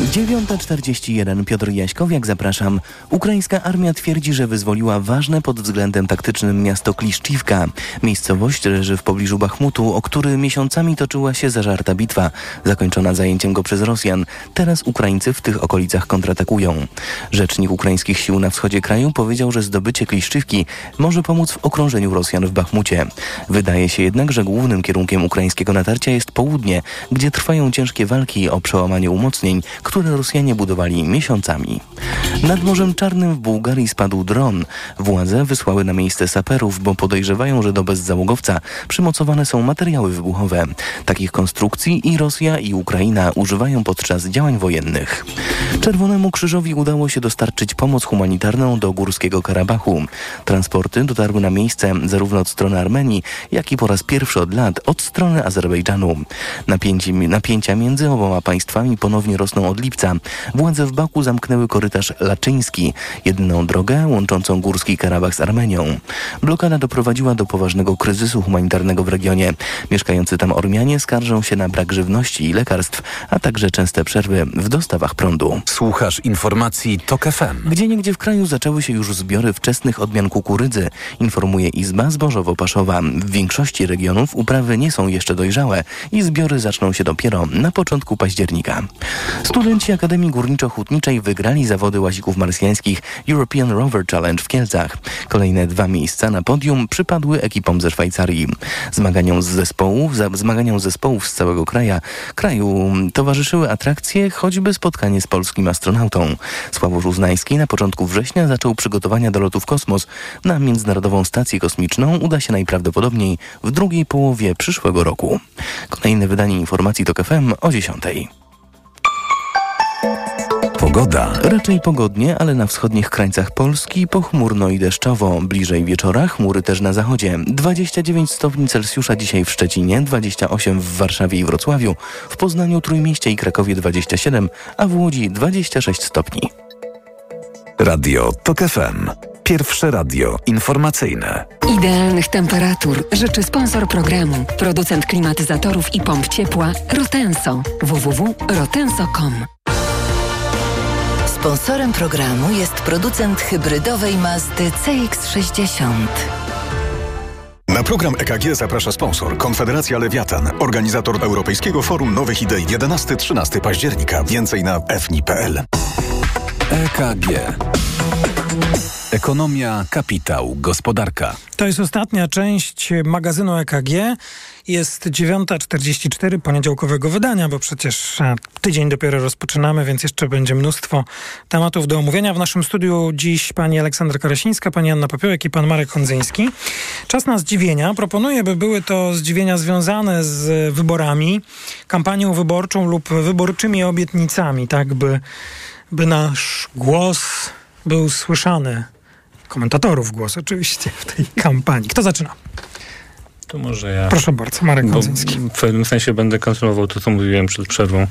9.41 Piotr Jaśkowiak, zapraszam. Ukraińska armia twierdzi, że wyzwoliła ważne pod względem taktycznym miasto Kliszczivka. Miejscowość leży w pobliżu Bachmutu, o który miesiącami toczyła się zażarta bitwa, zakończona zajęciem go przez Rosjan. Teraz Ukraińcy w tych okolicach kontratakują. Rzecznik ukraińskich sił na wschodzie kraju powiedział, że zdobycie Kliszczywki może pomóc w okrążeniu Rosjan w Bachmucie. Wydaje się jednak, że głównym kierunkiem ukraińskiego natarcia jest południe, gdzie trwają ciężkie walki o przełamanie umocnień, które Rosjanie budowali miesiącami. Nad Morzem Czarnym w Bułgarii spadł dron. Władze wysłały na miejsce saperów, bo podejrzewają, że do bezzałogowca przymocowane są materiały wybuchowe. Takich konstrukcji i Rosja i Ukraina używają podczas działań wojennych. Czerwonemu Krzyżowi udało się dostarczyć pomoc humanitarną do Górskiego Karabachu. Transporty dotarły na miejsce zarówno od strony Armenii, jak i po raz pierwszy od lat od strony Azerbejdżanu. Napięci, napięcia między oboma państwami ponownie rosną od lipca. Władze w Baku zamknęły korytarz Laczyński, jedyną drogę łączącą Górski Karabach z Armenią. Blokada doprowadziła do poważnego kryzysu humanitarnego w regionie. Mieszkający tam Ormianie skarżą się na brak żywności i lekarstw, a także częste przerwy w dostawach prądu. Słuchasz informacji TOK FM. Gdzie niegdzie w kraju zaczęły się już zbiory wczesnych odmian kukurydzy, informuje Izba Zbożowo-Paszowa. W większości regionów uprawy nie są jeszcze dojrzałe i zbiory zaczną się dopiero na początku października. Studia Studenci Akademii Górniczo-Hutniczej wygrali zawody łazików marsjańskich European Rover Challenge w Kielcach. Kolejne dwa miejsca na podium przypadły ekipom ze Szwajcarii. Zmaganiom z zespołów, zmaganiom zespołów z całego kraja, kraju towarzyszyły atrakcje, choćby spotkanie z polskim astronautą. Sławomir Uznański na początku września zaczął przygotowania do lotu w kosmos. Na Międzynarodową Stację Kosmiczną uda się najprawdopodobniej w drugiej połowie przyszłego roku. Kolejne wydanie informacji to FM o 10. Pogoda. Raczej pogodnie, ale na wschodnich krańcach Polski pochmurno i deszczowo. Bliżej wieczora chmury też na zachodzie. 29 stopni Celsjusza dzisiaj w Szczecinie, 28 w Warszawie i Wrocławiu, w Poznaniu, Trójmieście i Krakowie 27, a w Łodzi 26 stopni. Radio TOK FM. Pierwsze radio informacyjne. Idealnych temperatur życzy sponsor programu, producent klimatyzatorów i pomp ciepła Rotenso. www.rotenso.com Sponsorem programu jest producent hybrydowej Mazdy CX-60. Na program EKG zaprasza sponsor Konfederacja Lewiatan, organizator Europejskiego Forum Nowych Idei 11-13 października. Więcej na fni.pl. EKG. Ekonomia, kapitał, gospodarka. To jest ostatnia część magazynu EKG. Jest 9.44 poniedziałkowego wydania, bo przecież e, tydzień dopiero rozpoczynamy, więc jeszcze będzie mnóstwo tematów do omówienia. W naszym studiu dziś pani Aleksandra Karasińska, pani Anna Popiołek i pan Marek Hondzyński. Czas na zdziwienia. Proponuję, by były to zdziwienia związane z wyborami, kampanią wyborczą lub wyborczymi obietnicami, tak by, by nasz głos był słyszany komentatorów głos oczywiście w tej kampanii. Kto zaczyna? To może ja. Proszę bardzo, Marek Godzyński. W pewnym sensie będę kontynuował to, co mówiłem przed przerwą.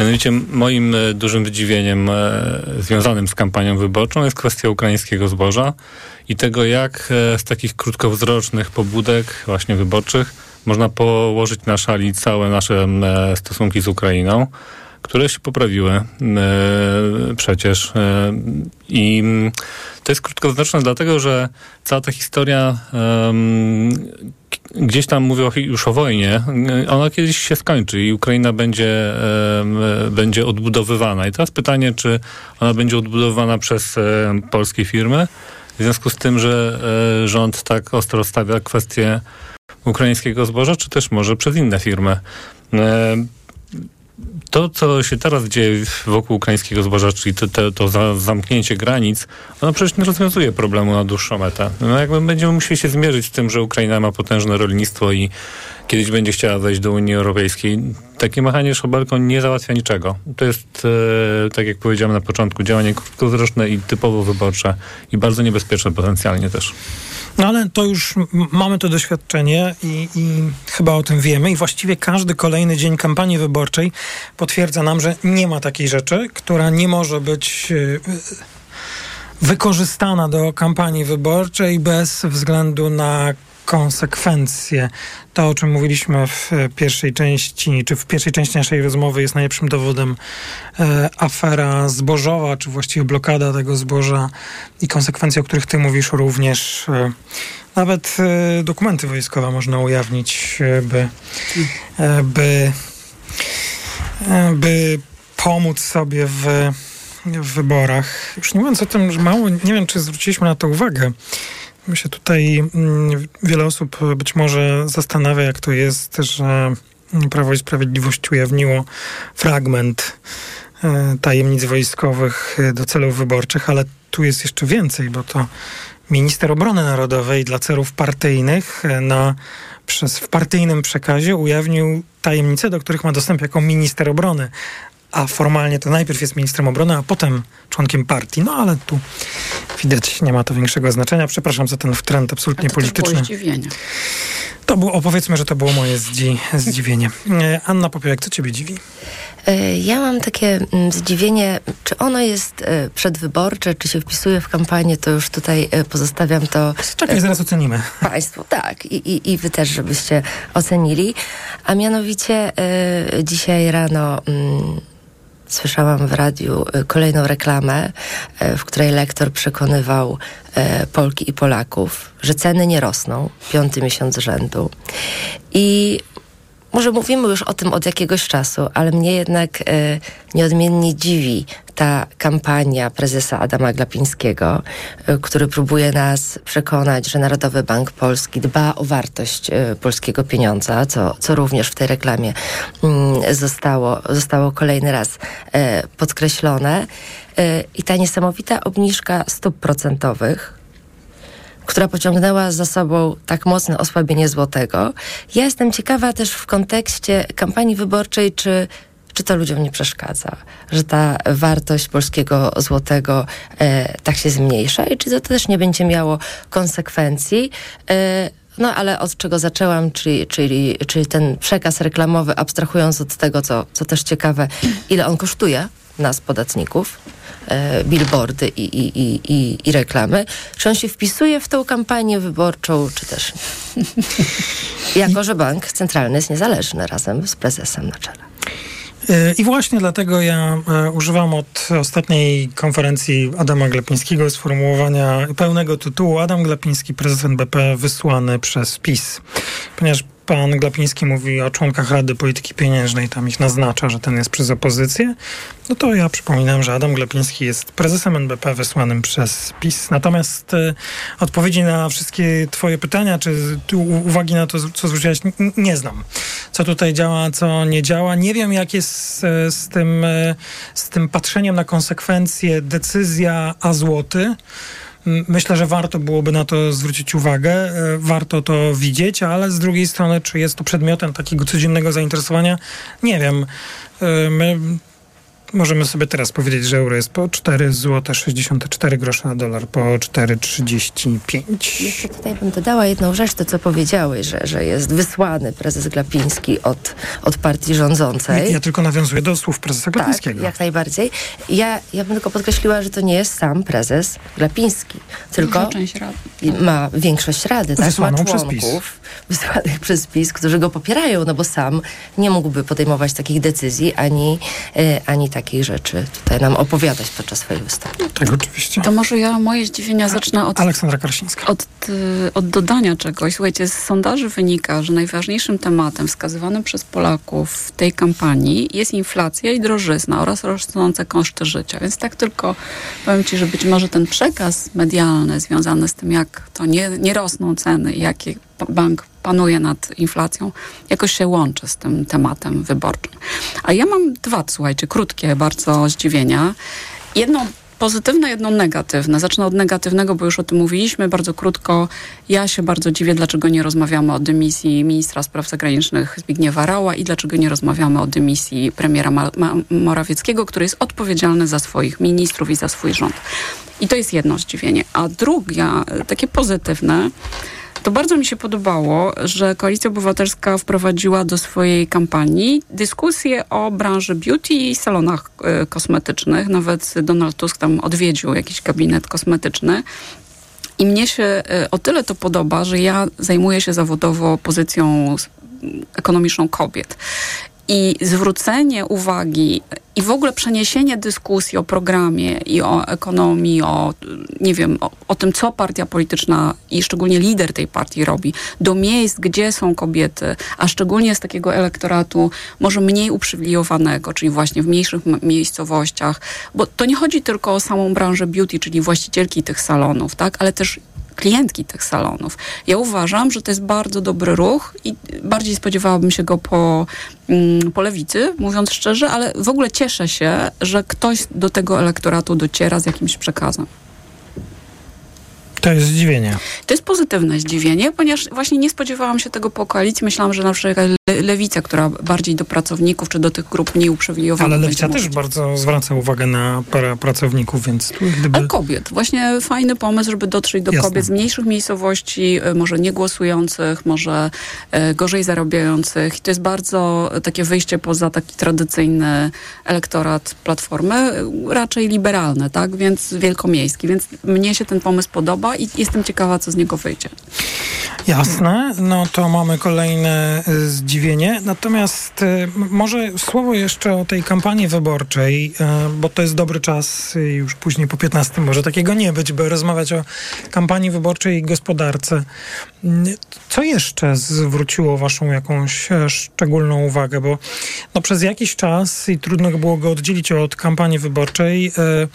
Mianowicie moim e, dużym wydziwieniem e, związanym z kampanią wyborczą jest kwestia ukraińskiego zboża i tego, jak e, z takich krótkowzrocznych pobudek właśnie wyborczych można położyć na szali całe nasze stosunki z Ukrainą które się poprawiły e, przecież. E, I to jest krótkowzroczne dlatego, że cała ta historia gdzieś tam mówią już o wojnie, ona kiedyś się skończy i Ukraina będzie, będzie odbudowywana. I teraz pytanie, czy ona będzie odbudowywana przez polskie firmy, w związku z tym, że e, rząd tak ostro stawia kwestię ukraińskiego zboża, czy też może przez inne firmy to, co się teraz dzieje wokół ukraińskiego zboża, czyli to, to, to zamknięcie granic, ono przecież nie rozwiązuje problemu na dłuższą metę. No jakby będziemy musieli się zmierzyć z tym, że Ukraina ma potężne rolnictwo i kiedyś będzie chciała wejść do Unii Europejskiej. Takie machanie szabelką nie załatwia niczego. To jest, e, tak jak powiedziałem na początku, działanie krótkowzroczne i typowo wyborcze i bardzo niebezpieczne potencjalnie też. No ale to już mamy to doświadczenie i, i, chyba o tym wiemy i właściwie każdy kolejny dzień kampanii wyborczej potwierdza nam, że nie ma takiej rzeczy, która nie może być y, wykorzystana do kampanii wyborczej bez względu na konsekwencje. To, o czym mówiliśmy w pierwszej części, czy w pierwszej części naszej rozmowy jest najlepszym dowodem e, afera zbożowa, czy właściwie blokada tego zboża i konsekwencje, o których ty mówisz również. E, nawet e, dokumenty wojskowe można ujawnić, e, by, e, by, e, by pomóc sobie w, w wyborach. Już nie mówiąc o tym, że mało, nie wiem, czy zwróciliśmy na to uwagę, My się tutaj mm, wiele osób być może zastanawia, jak to jest, że Prawo i Sprawiedliwość ujawniło fragment e, tajemnic wojskowych do celów wyborczych, ale tu jest jeszcze więcej, bo to minister obrony narodowej dla celów partyjnych e, na, przez, w partyjnym przekazie ujawnił tajemnice, do których ma dostęp jako minister obrony, a formalnie to najpierw jest ministrem obrony, a potem członkiem partii. No ale tu widać, nie ma to większego znaczenia. Przepraszam za ten trend absolutnie to polityczny. Było zdziwienie. To było, opowiedzmy, że to było moje zdzi zdziwienie. E, Anna Popielek, co ciebie dziwi? E, ja mam takie mm, zdziwienie, czy ono jest e, przedwyborcze, czy się wpisuje w kampanię, to już tutaj pozostawiam to. Czekaj, zaraz ocenimy. Państwu, tak. I, i, i wy też, żebyście ocenili. A mianowicie dzisiaj rano. Słyszałam w radiu y, kolejną reklamę, y, w której lektor przekonywał y, Polki i Polaków, że ceny nie rosną, piąty miesiąc rzędu. I może mówimy już o tym od jakiegoś czasu, ale mnie jednak e, nieodmiennie dziwi ta kampania prezesa Adama Glapińskiego, e, który próbuje nas przekonać, że Narodowy Bank Polski dba o wartość e, polskiego pieniądza, co, co również w tej reklamie mm, zostało, zostało kolejny raz podkreślone. I ta niesamowita obniżka stóp procentowych, która pociągnęła za sobą tak mocne osłabienie złotego. Ja jestem ciekawa też w kontekście kampanii wyborczej, czy, czy to ludziom nie przeszkadza, że ta wartość polskiego złotego e, tak się zmniejsza i czy to też nie będzie miało konsekwencji. E, no ale od czego zaczęłam, czyli, czyli, czyli ten przekaz reklamowy, abstrahując od tego, co, co też ciekawe, ile on kosztuje nas, podatników, e, billboardy i, i, i, i, i reklamy, czy on się wpisuje w tą kampanię wyborczą, czy też nie. jako, że bank centralny jest niezależny razem z prezesem na czele. I właśnie dlatego ja e, używam od ostatniej konferencji Adama Glapińskiego sformułowania pełnego tytułu Adam Glapiński, prezes NBP wysłany przez PiS. Ponieważ pan Glapiński mówi o członkach Rady Polityki Pieniężnej, tam ich naznacza, że ten jest przez opozycję, no to ja przypominam, że Adam Glapiński jest prezesem NBP wysłanym przez PiS. Natomiast e, odpowiedzi na wszystkie twoje pytania, czy uwagi na to, co zwróciłeś, nie znam. Co tutaj działa, co nie działa. Nie wiem, jak jest e, z tym, e, z tym patrzeniem na konsekwencje decyzja a złoty. Myślę, że warto byłoby na to zwrócić uwagę, e, warto to widzieć, ale z drugiej strony, czy jest to przedmiotem takiego codziennego zainteresowania? Nie wiem. E, My możemy sobie teraz powiedzieć, że euro jest po 4 zł 64 grosze na dolar, po 4,35. Jeszcze tutaj bym dodała jedną rzecz, to co powiedziałeś, że, że jest wysłany prezes Glapiński od, od partii rządzącej. Ja tylko nawiązuję do słów prezesa Glapińskiego. Tak, jak najbardziej. Ja, ja bym tylko podkreśliła, że to nie jest sam prezes Glapiński, tylko Duża część rady. ma większość rady, tak? Ma członków wysłanych przez PiS, którzy go popierają, no bo sam nie mógłby podejmować takich decyzji, ani, e, ani takich rzeczy tutaj nam opowiadać podczas swojego wystąpienia. Tak, oczywiście. To może ja moje zdziwienia zacznę od, Aleksandra Karsińska. od, y, od dodania czegoś. Słuchajcie, z sondaży wynika, że najważniejszym tematem wskazywanym przez Polaków w tej kampanii jest inflacja i drożyzna oraz rosnące koszty życia. Więc tak tylko powiem Ci, że być może ten przekaz medialny związany z tym, jak to nie, nie rosną ceny i jaki pa- bank panuje nad inflacją, jakoś się łączy z tym tematem wyborczym. A ja mam dwa, słuchajcie, krótkie bardzo zdziwienia. Jedno pozytywne, jedno negatywne. Zacznę od negatywnego, bo już o tym mówiliśmy bardzo krótko. Ja się bardzo dziwię, dlaczego nie rozmawiamy o dymisji ministra spraw zagranicznych Zbigniewa Rała i dlaczego nie rozmawiamy o dymisji premiera Ma- Ma- Morawieckiego, który jest odpowiedzialny za swoich ministrów i za swój rząd. I to jest jedno zdziwienie. A druga, takie pozytywne, to bardzo mi się podobało, że Koalicja Obywatelska wprowadziła do swojej kampanii dyskusję o branży beauty i salonach e, kosmetycznych. Nawet Donald Tusk tam odwiedził jakiś gabinet kosmetyczny. I mnie się e, o tyle to podoba, że ja zajmuję się zawodowo pozycją ekonomiczną kobiet. I zwrócenie uwagi i w ogóle przeniesienie dyskusji o programie i o ekonomii, o nie wiem, o, o tym, co partia polityczna i szczególnie lider tej partii robi, do miejsc, gdzie są kobiety, a szczególnie z takiego elektoratu może mniej uprzywilejowanego, czyli właśnie w mniejszych miejscowościach, bo to nie chodzi tylko o samą branżę beauty, czyli właścicielki tych salonów, tak, ale też klientki tych salonów. Ja uważam, że to jest bardzo dobry ruch i bardziej spodziewałabym się go po, mm, po lewicy, mówiąc szczerze, ale w ogóle cieszę się, że ktoś do tego elektoratu dociera z jakimś przekazem. To jest zdziwienie. To jest pozytywne zdziwienie, ponieważ właśnie nie spodziewałam się tego po koalicji. Myślałam, że na przykład le- lewica, która bardziej do pracowników czy do tych grup mniej uprzywilejowanych. Ale lewica też bardzo zwraca uwagę na para pracowników, więc gdyby... Ale kobiet. Właśnie fajny pomysł, żeby dotrzeć do Jasne. kobiet z mniejszych miejscowości, y, może nie głosujących, może y, gorzej zarabiających. I to jest bardzo takie wyjście poza taki tradycyjny elektorat Platformy, y, raczej liberalny, tak? Więc wielkomiejski. Więc mnie się ten pomysł podoba i jestem ciekawa, co z niego wyjdzie. Jasne, no to mamy kolejne y, zdziwienie. Natomiast m- może słowo jeszcze o tej kampanii wyborczej, y, bo to jest dobry czas, już później po 15 może takiego nie być, by rozmawiać o kampanii wyborczej i gospodarce. Co jeszcze zwróciło Waszą jakąś e, szczególną uwagę? Bo no, przez jakiś czas, i trudno było go oddzielić od kampanii wyborczej, e,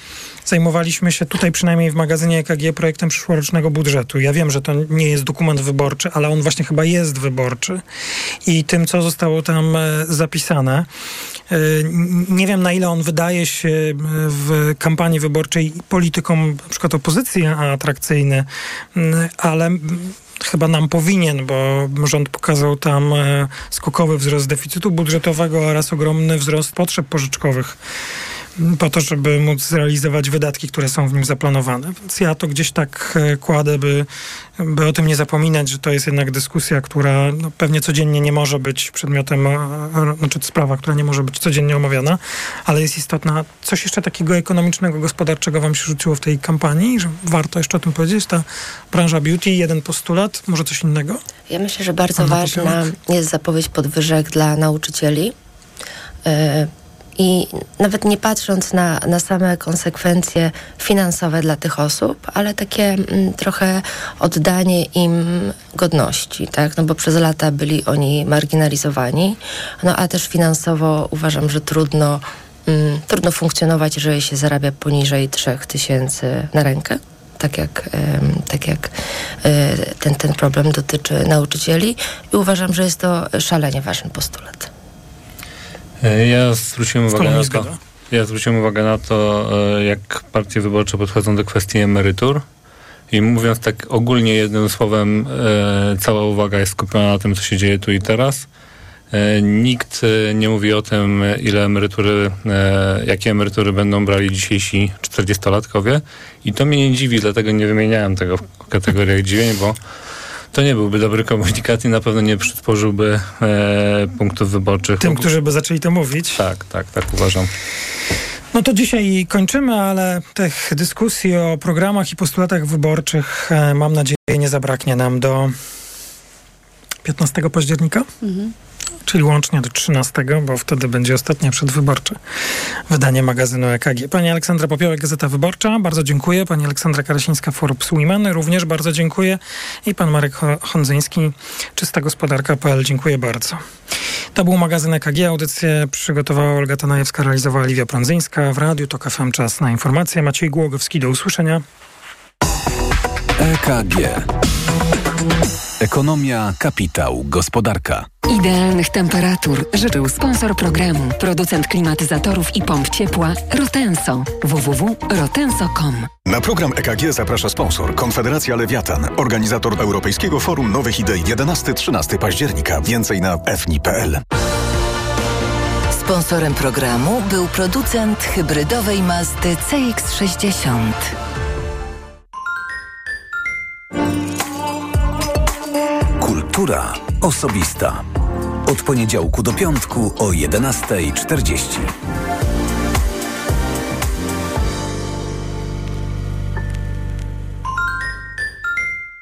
zajmowaliśmy się tutaj, przynajmniej w magazynie EKG, projektem przyszłorocznego budżetu. Ja wiem, że to nie jest dokument wyborczy, ale on właśnie chyba jest wyborczy. I tym, co zostało tam e, zapisane. E, nie wiem, na ile on wydaje się e, w kampanii wyborczej politykom, na przykład opozycji, atrakcyjny, ale chyba nam powinien, bo rząd pokazał tam skokowy wzrost deficytu budżetowego oraz ogromny wzrost potrzeb pożyczkowych po to, żeby móc zrealizować wydatki, które są w nim zaplanowane. Więc ja to gdzieś tak e, kładę, by, by o tym nie zapominać, że to jest jednak dyskusja, która no, pewnie codziennie nie może być przedmiotem, e, znaczy sprawa, która nie może być codziennie omawiana, ale jest istotna. Coś jeszcze takiego ekonomicznego, gospodarczego wam się rzuciło w tej kampanii, że warto jeszcze o tym powiedzieć? Ta branża beauty, jeden postulat, może coś innego? Ja myślę, że bardzo ważna jest zapowiedź podwyżek dla nauczycieli. I nawet nie patrząc na, na same konsekwencje finansowe dla tych osób, ale takie mm, trochę oddanie im godności, tak? No bo przez lata byli oni marginalizowani, no a też finansowo uważam, że trudno, mm, trudno funkcjonować, jeżeli się zarabia poniżej 3000 na rękę tak jak, tak jak e, ten, ten problem dotyczy nauczycieli i uważam, że jest to szalenie ważny postulat. E, ja zwróciłem uwagę na to. Ja zwróciłem uwagę na to, e, jak partie wyborcze podchodzą do kwestii emerytur. I mówiąc tak ogólnie jednym słowem, e, cała uwaga jest skupiona na tym, co się dzieje tu i teraz. Nikt nie mówi o tym, ile emerytury, jakie emerytury będą brali dzisiejsi 40-latkowie. I to mnie nie dziwi, dlatego nie wymieniałem tego w kategoriach dziwień, bo to nie byłby dobry komunikat i na pewno nie przysporzyłby e, punktów wyborczych. Tym, którzy by zaczęli to mówić. Tak, tak, tak uważam. No to dzisiaj kończymy, ale tych dyskusji o programach i postulatach wyborczych e, mam nadzieję nie zabraknie nam do 15 października. Mhm czyli łącznie do 13, bo wtedy będzie ostatnie przedwyborcze wydanie magazynu EKG. Pani Aleksandra Popiołek, Gazeta Wyborcza, bardzo dziękuję. Pani Aleksandra Karasińska, Forbes Women, również bardzo dziękuję. I pan Marek Hondzyński, Czysta Gospodarka.pl, dziękuję bardzo. To był magazyn EKG. Audycję przygotowała Olga Tanajewska, realizowała Liwia Prądzyńska. W Radiu to FM Czas na informacje. Maciej Głogowski, do usłyszenia. EKG. Ekonomia, kapitał, gospodarka. Idealnych temperatur życzył sponsor programu, producent klimatyzatorów i pomp ciepła Rotenso. www.rotenso.com Na program EKG zaprasza sponsor Konfederacja Lewiatan, organizator Europejskiego Forum Nowych Idei 11-13 października. Więcej na fni.pl. Sponsorem programu był producent hybrydowej Mazdy CX-60. Kultura osobista. Od poniedziałku do piątku o 11.40.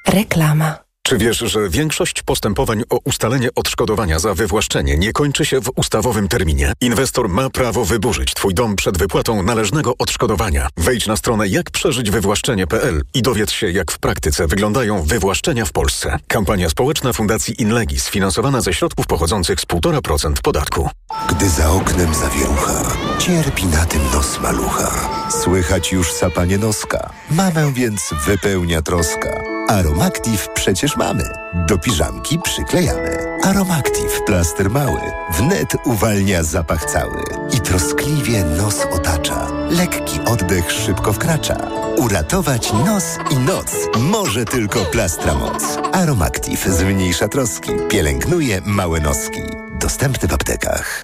Reklama. Czy wiesz, że większość postępowań o ustalenie odszkodowania za wywłaszczenie nie kończy się w ustawowym terminie? Inwestor ma prawo wyburzyć Twój dom przed wypłatą należnego odszkodowania. Wejdź na stronę jakprzeżyćwywłaszczenie.pl i dowiedz się, jak w praktyce wyglądają wywłaszczenia w Polsce. Kampania społeczna Fundacji Inlegis, sfinansowana ze środków pochodzących z 1,5% podatku. Gdy za oknem zawierucha, cierpi na tym nos malucha. Słychać już sapanie noska. Mamę więc wypełnia troska. Aromactive przecież mamy. Do piżamki przyklejamy. Aromactive plaster mały. Wnet uwalnia zapach cały. I troskliwie nos otacza. Lekki oddech szybko wkracza. Uratować nos i noc może tylko plastra moc. Aromactive zmniejsza troski. Pielęgnuje małe noski. Dostępny w aptekach.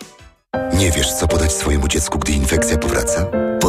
Nie wiesz, co podać swojemu dziecku, gdy infekcja powraca?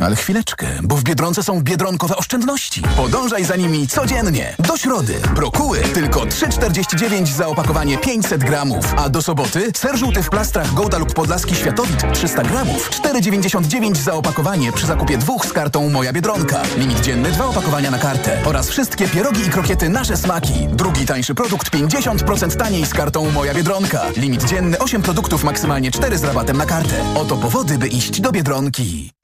Ale chwileczkę, bo w Biedronce są biedronkowe oszczędności. Podążaj za nimi codziennie. Do środy. Brokuły tylko 3,49 za opakowanie 500 gramów. A do soboty ser żółty w plastrach Gouda lub Podlaski Światowit 300 gramów. 4,99 za opakowanie przy zakupie dwóch z kartą Moja Biedronka. Limit dzienny dwa opakowania na kartę. Oraz wszystkie pierogi i krokiety Nasze Smaki. Drugi tańszy produkt 50% taniej z kartą Moja Biedronka. Limit dzienny 8 produktów, maksymalnie 4 z rabatem na kartę. Oto powody, by iść do Biedronki.